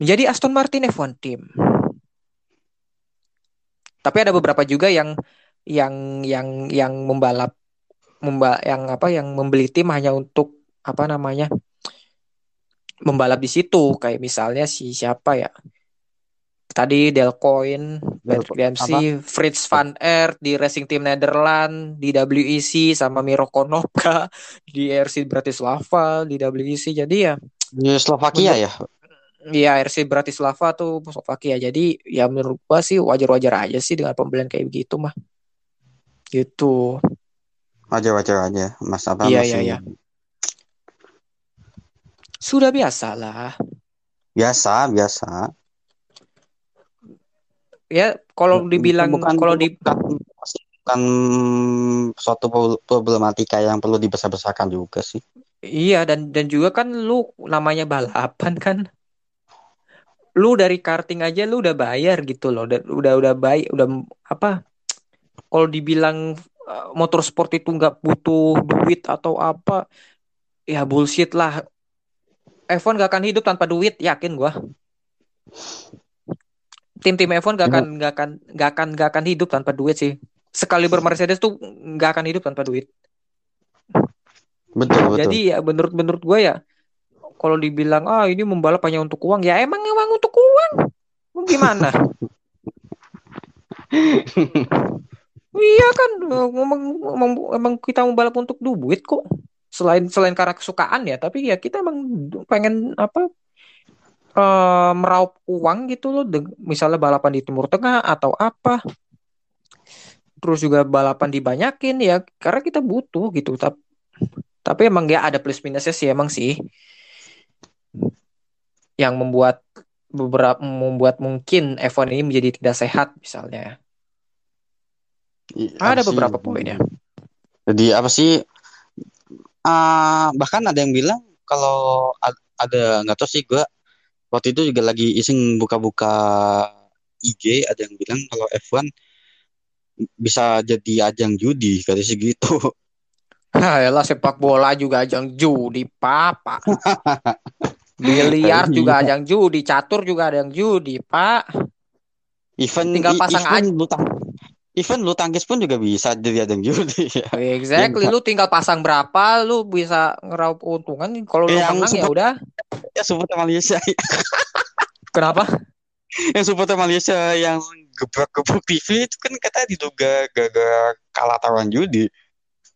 menjadi Aston Martin F1 team. Tapi ada beberapa juga yang yang yang yang membalap memba yang apa yang membeli tim hanya untuk apa namanya membalap di situ kayak misalnya si siapa ya tadi Delcoin, Patrick Dempsey, Fritz van Aert di Racing Team Netherlands, di WEC sama Miro Konopka di RC Bratislava di WEC. Jadi ya Di Slovakia ya? Iya RC Bratislava tuh Slovakia. Jadi ya menurut gua sih wajar-wajar aja sih dengan pembelian kayak begitu mah. Gitu. Wajar-wajar aja. Mas apa Iya, masih iya, iya. Sudah biasa lah. biasa, biasa. Ya kalau dibilang bukan, kalau di bukan, bukan suatu pro- problematika yang perlu dibesar-besarkan juga sih. Iya dan dan juga kan lu namanya balapan kan. Lu dari karting aja lu udah bayar gitu loh. Dan udah udah baik udah apa? Kalau dibilang uh, motorsport itu nggak butuh duit atau apa, ya bullshit lah. F1 gak akan hidup tanpa duit, yakin gua. Tim-tim F1 gak akan gak akan gak akan gak akan hidup tanpa duit sih. Sekali Mercedes tuh gak akan hidup tanpa duit. Betul, betul. Jadi ya menurut menurut gue ya kalau dibilang ah ini membalap hanya untuk uang ya emang emang untuk uang. Mau Gimana? iya kan emang kita membalap untuk duit kok. Selain selain karena kesukaan ya, tapi ya kita emang pengen apa eh, meraup uang gitu loh. Misalnya balapan di Timur Tengah atau apa. Terus juga balapan dibanyakin ya karena kita butuh gitu. Tapi tapi emang ya ada plus minusnya sih emang sih yang membuat beberapa membuat mungkin F1 ini menjadi tidak sehat misalnya. Ada sih? beberapa poin ya. Jadi apa sih? ah bahkan ada yang bilang kalau ada nggak tahu sih gua waktu itu juga lagi iseng buka-buka IG ada yang bilang kalau F1 bisa jadi ajang judi kata sih gitu. Hayalah sepak bola juga ajang judi, papa. Biliar Iya. juga ajang judi, catur juga ada yang judi, Pak. Event Tinggal pasang event event lu tangkis pun juga bisa jadi ajang judi ya. Exactly, lu tinggal pasang berapa, lu bisa ngeraup keuntungan. Kalau lu Yang menang ya udah. Ya supporter Malaysia Kenapa? yang supporter Malaysia yang gebrak-gebrak TV itu kan katanya diduga gara-gara kalah taruhan judi.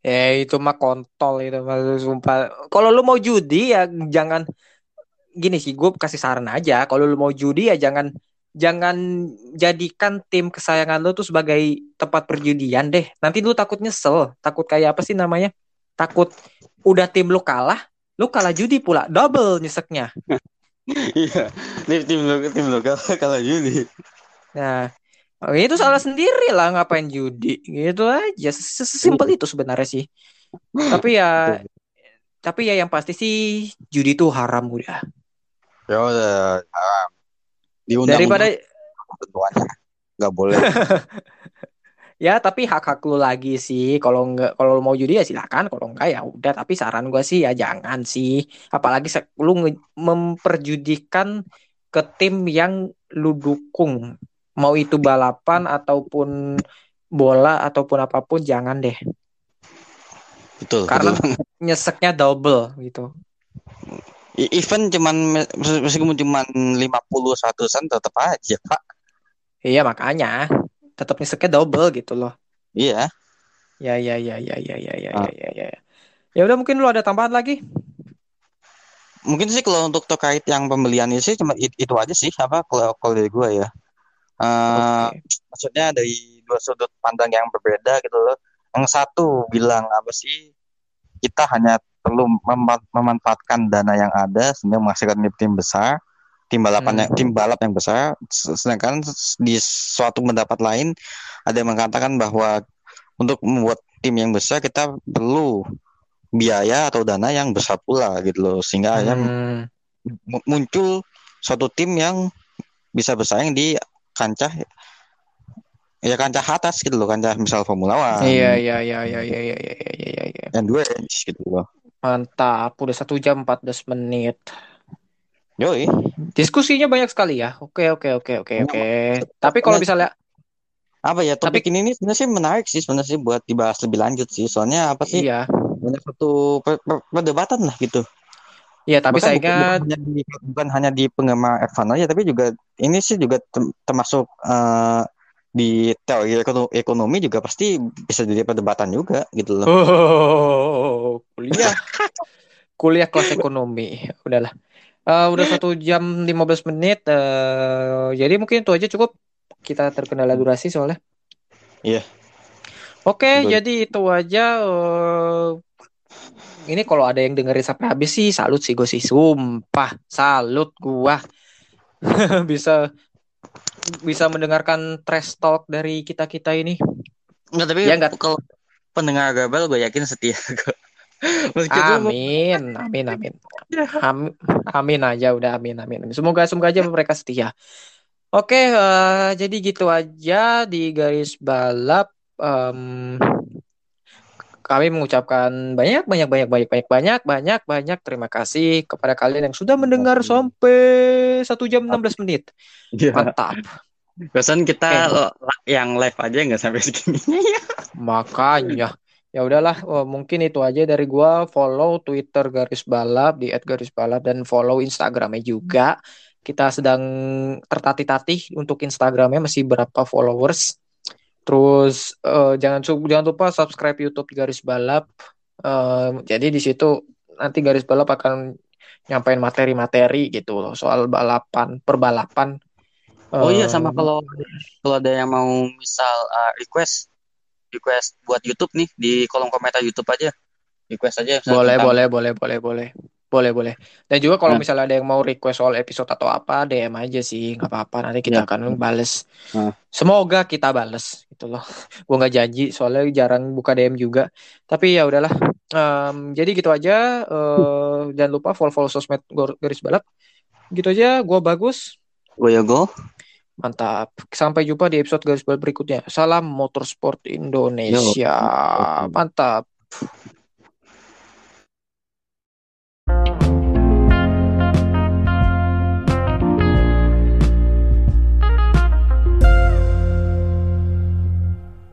Ya itu mah kontol itu mah sumpah. Kalau lu mau judi ya jangan gini sih, gue kasih saran aja. Kalau lu mau judi ya jangan jangan jadikan tim kesayangan lu tuh sebagai tempat perjudian deh. Nanti lu takut nyesel, takut kayak apa sih namanya? Takut udah tim lu kalah, lu kalah judi pula, double nyeseknya. Iya, ini tim lu tim lu kalah kalah judi. Nah, itu salah sendiri lah ngapain judi gitu aja. Sesimpel itu sebenarnya sih. Tapi ya tapi ya yang pasti sih judi itu haram udah. Ya udah haram. Di undang Daripada ketentuannya nggak boleh Ya, tapi hak-hak lu lagi sih. Kalau nggak, kalau lu mau judi ya silakan. Kalau enggak ya udah. Tapi saran gua sih ya jangan sih. Apalagi lu memperjudikan ke tim yang lu dukung. Mau itu balapan ataupun bola ataupun apa pun jangan deh. betul Karena betul. nyeseknya double gitu. E- event cuman mes- meskipun cuman 50 100 sen tetap aja pak Iya makanya tetap nyeseknya double gitu loh. iya Ya ya ya ya ya ya ya Ah. ya ya. Ya Ya udah mungkin lu ada tambahan lagi? mungkin sih kalau untuk terkait yang pembelian ini sih cuma it- itu aja sih apa kalau kalau dari gue ya Eh, Oke. maksudnya dari dua sudut pandang yang berbeda gitu loh. Yang satu bilang apa sih kita hanya perlu mem- memanfaatkan dana yang ada sehingga menghasilkan tim tim besar, tim balapan yang Hmm. tim balap yang besar. Sedangkan di suatu pendapat lain ada yang mengatakan bahwa untuk membuat tim yang besar kita perlu biaya atau dana yang besar pula gitu loh sehingga Hmm. mu- muncul suatu tim yang bisa bersaing di kancah ya kancah atas gitu loh kancah misal Formula One Iya iya iya iya iya iya iya iya iya. iya. endurance gitu loh Mantap, udah satu jam 14 menit. yoi Diskusinya banyak sekali ya. Oke oke oke oke oke. Tapi kalau misalnya apa ya topik ini nih sebenarnya sih menarik sih sebenarnya sih buat dibahas lebih lanjut sih soalnya apa sih iya, banyak satu per- per- perdebatan lah gitu iya tapi Bahkan saya ingat bukan hanya di, bukan hanya di penggemar F1 aja tapi juga ini sih juga termasuk eh, di teori ekono- ekonomi juga pasti bisa jadi perdebatan juga gitu loh oh, kuliah kuliah kelas ekonomi. Udahlah. Eh, udah satu jam 15 menit. eh, jadi mungkin itu aja cukup. Kita terkendala durasi soalnya. Iya. Oke, Betul. jadi itu aja. eh, ini kalau ada yang dengerin sampai habis sih, salut sih gue sih. Sumpah, salut gua. bisa bisa mendengarkan trash talk dari kita kita ini. Enggak, tapi Ya, nggak- kalau pendengar Gabel gue yakin setia kok. Meskipun Amin, amin, amin, amin, amin aja udah amin, amin. Semoga semoga aja mereka setia. Oke, eh, jadi gitu aja di garis balap. em, kami mengucapkan banyak, banyak, banyak, banyak, banyak, banyak, banyak, banyak terima kasih kepada kalian yang sudah mendengar sampai satu jam 16 menit. Iya. Mantap. Pesan kita Eh. yang live aja nggak sampai segini. Makanya ya udahlah oh, mungkin itu aja dari gua follow Twitter garis balap di @garisbalap dan follow Instagramnya juga. Kita sedang tertatih-tatih untuk Instagramnya masih berapa followers. Terus eh, jangan jangan lupa subscribe YouTube garis balap. Eh, jadi di situ nanti garis balap akan nyampein materi-materi gitu loh soal balapan, perbalapan. Oh iya sama kalau kalau ada yang mau misal uh, request request buat YouTube nih di kolom komentar YouTube aja. Request aja Boleh, tentang- boleh, boleh, boleh, boleh. Boleh, boleh. Dan juga kalau Nah. misalnya ada yang mau request soal episode atau apa, DM aja sih, nggak apa-apa. Nanti kita Ya. akan bales. Nah. Semoga kita bales, gitu loh. Gue nggak janji, soalnya jarang buka DM juga. Tapi ya udahlah. Em, jadi gitu aja. Eh, jangan lupa follow follow sosmed garis balap. Gitu aja. Gue bagus. Gue Yogo. Mantap. Sampai jumpa di episode garis balap berikutnya. Salam motorsport Indonesia. Yo. Mantap.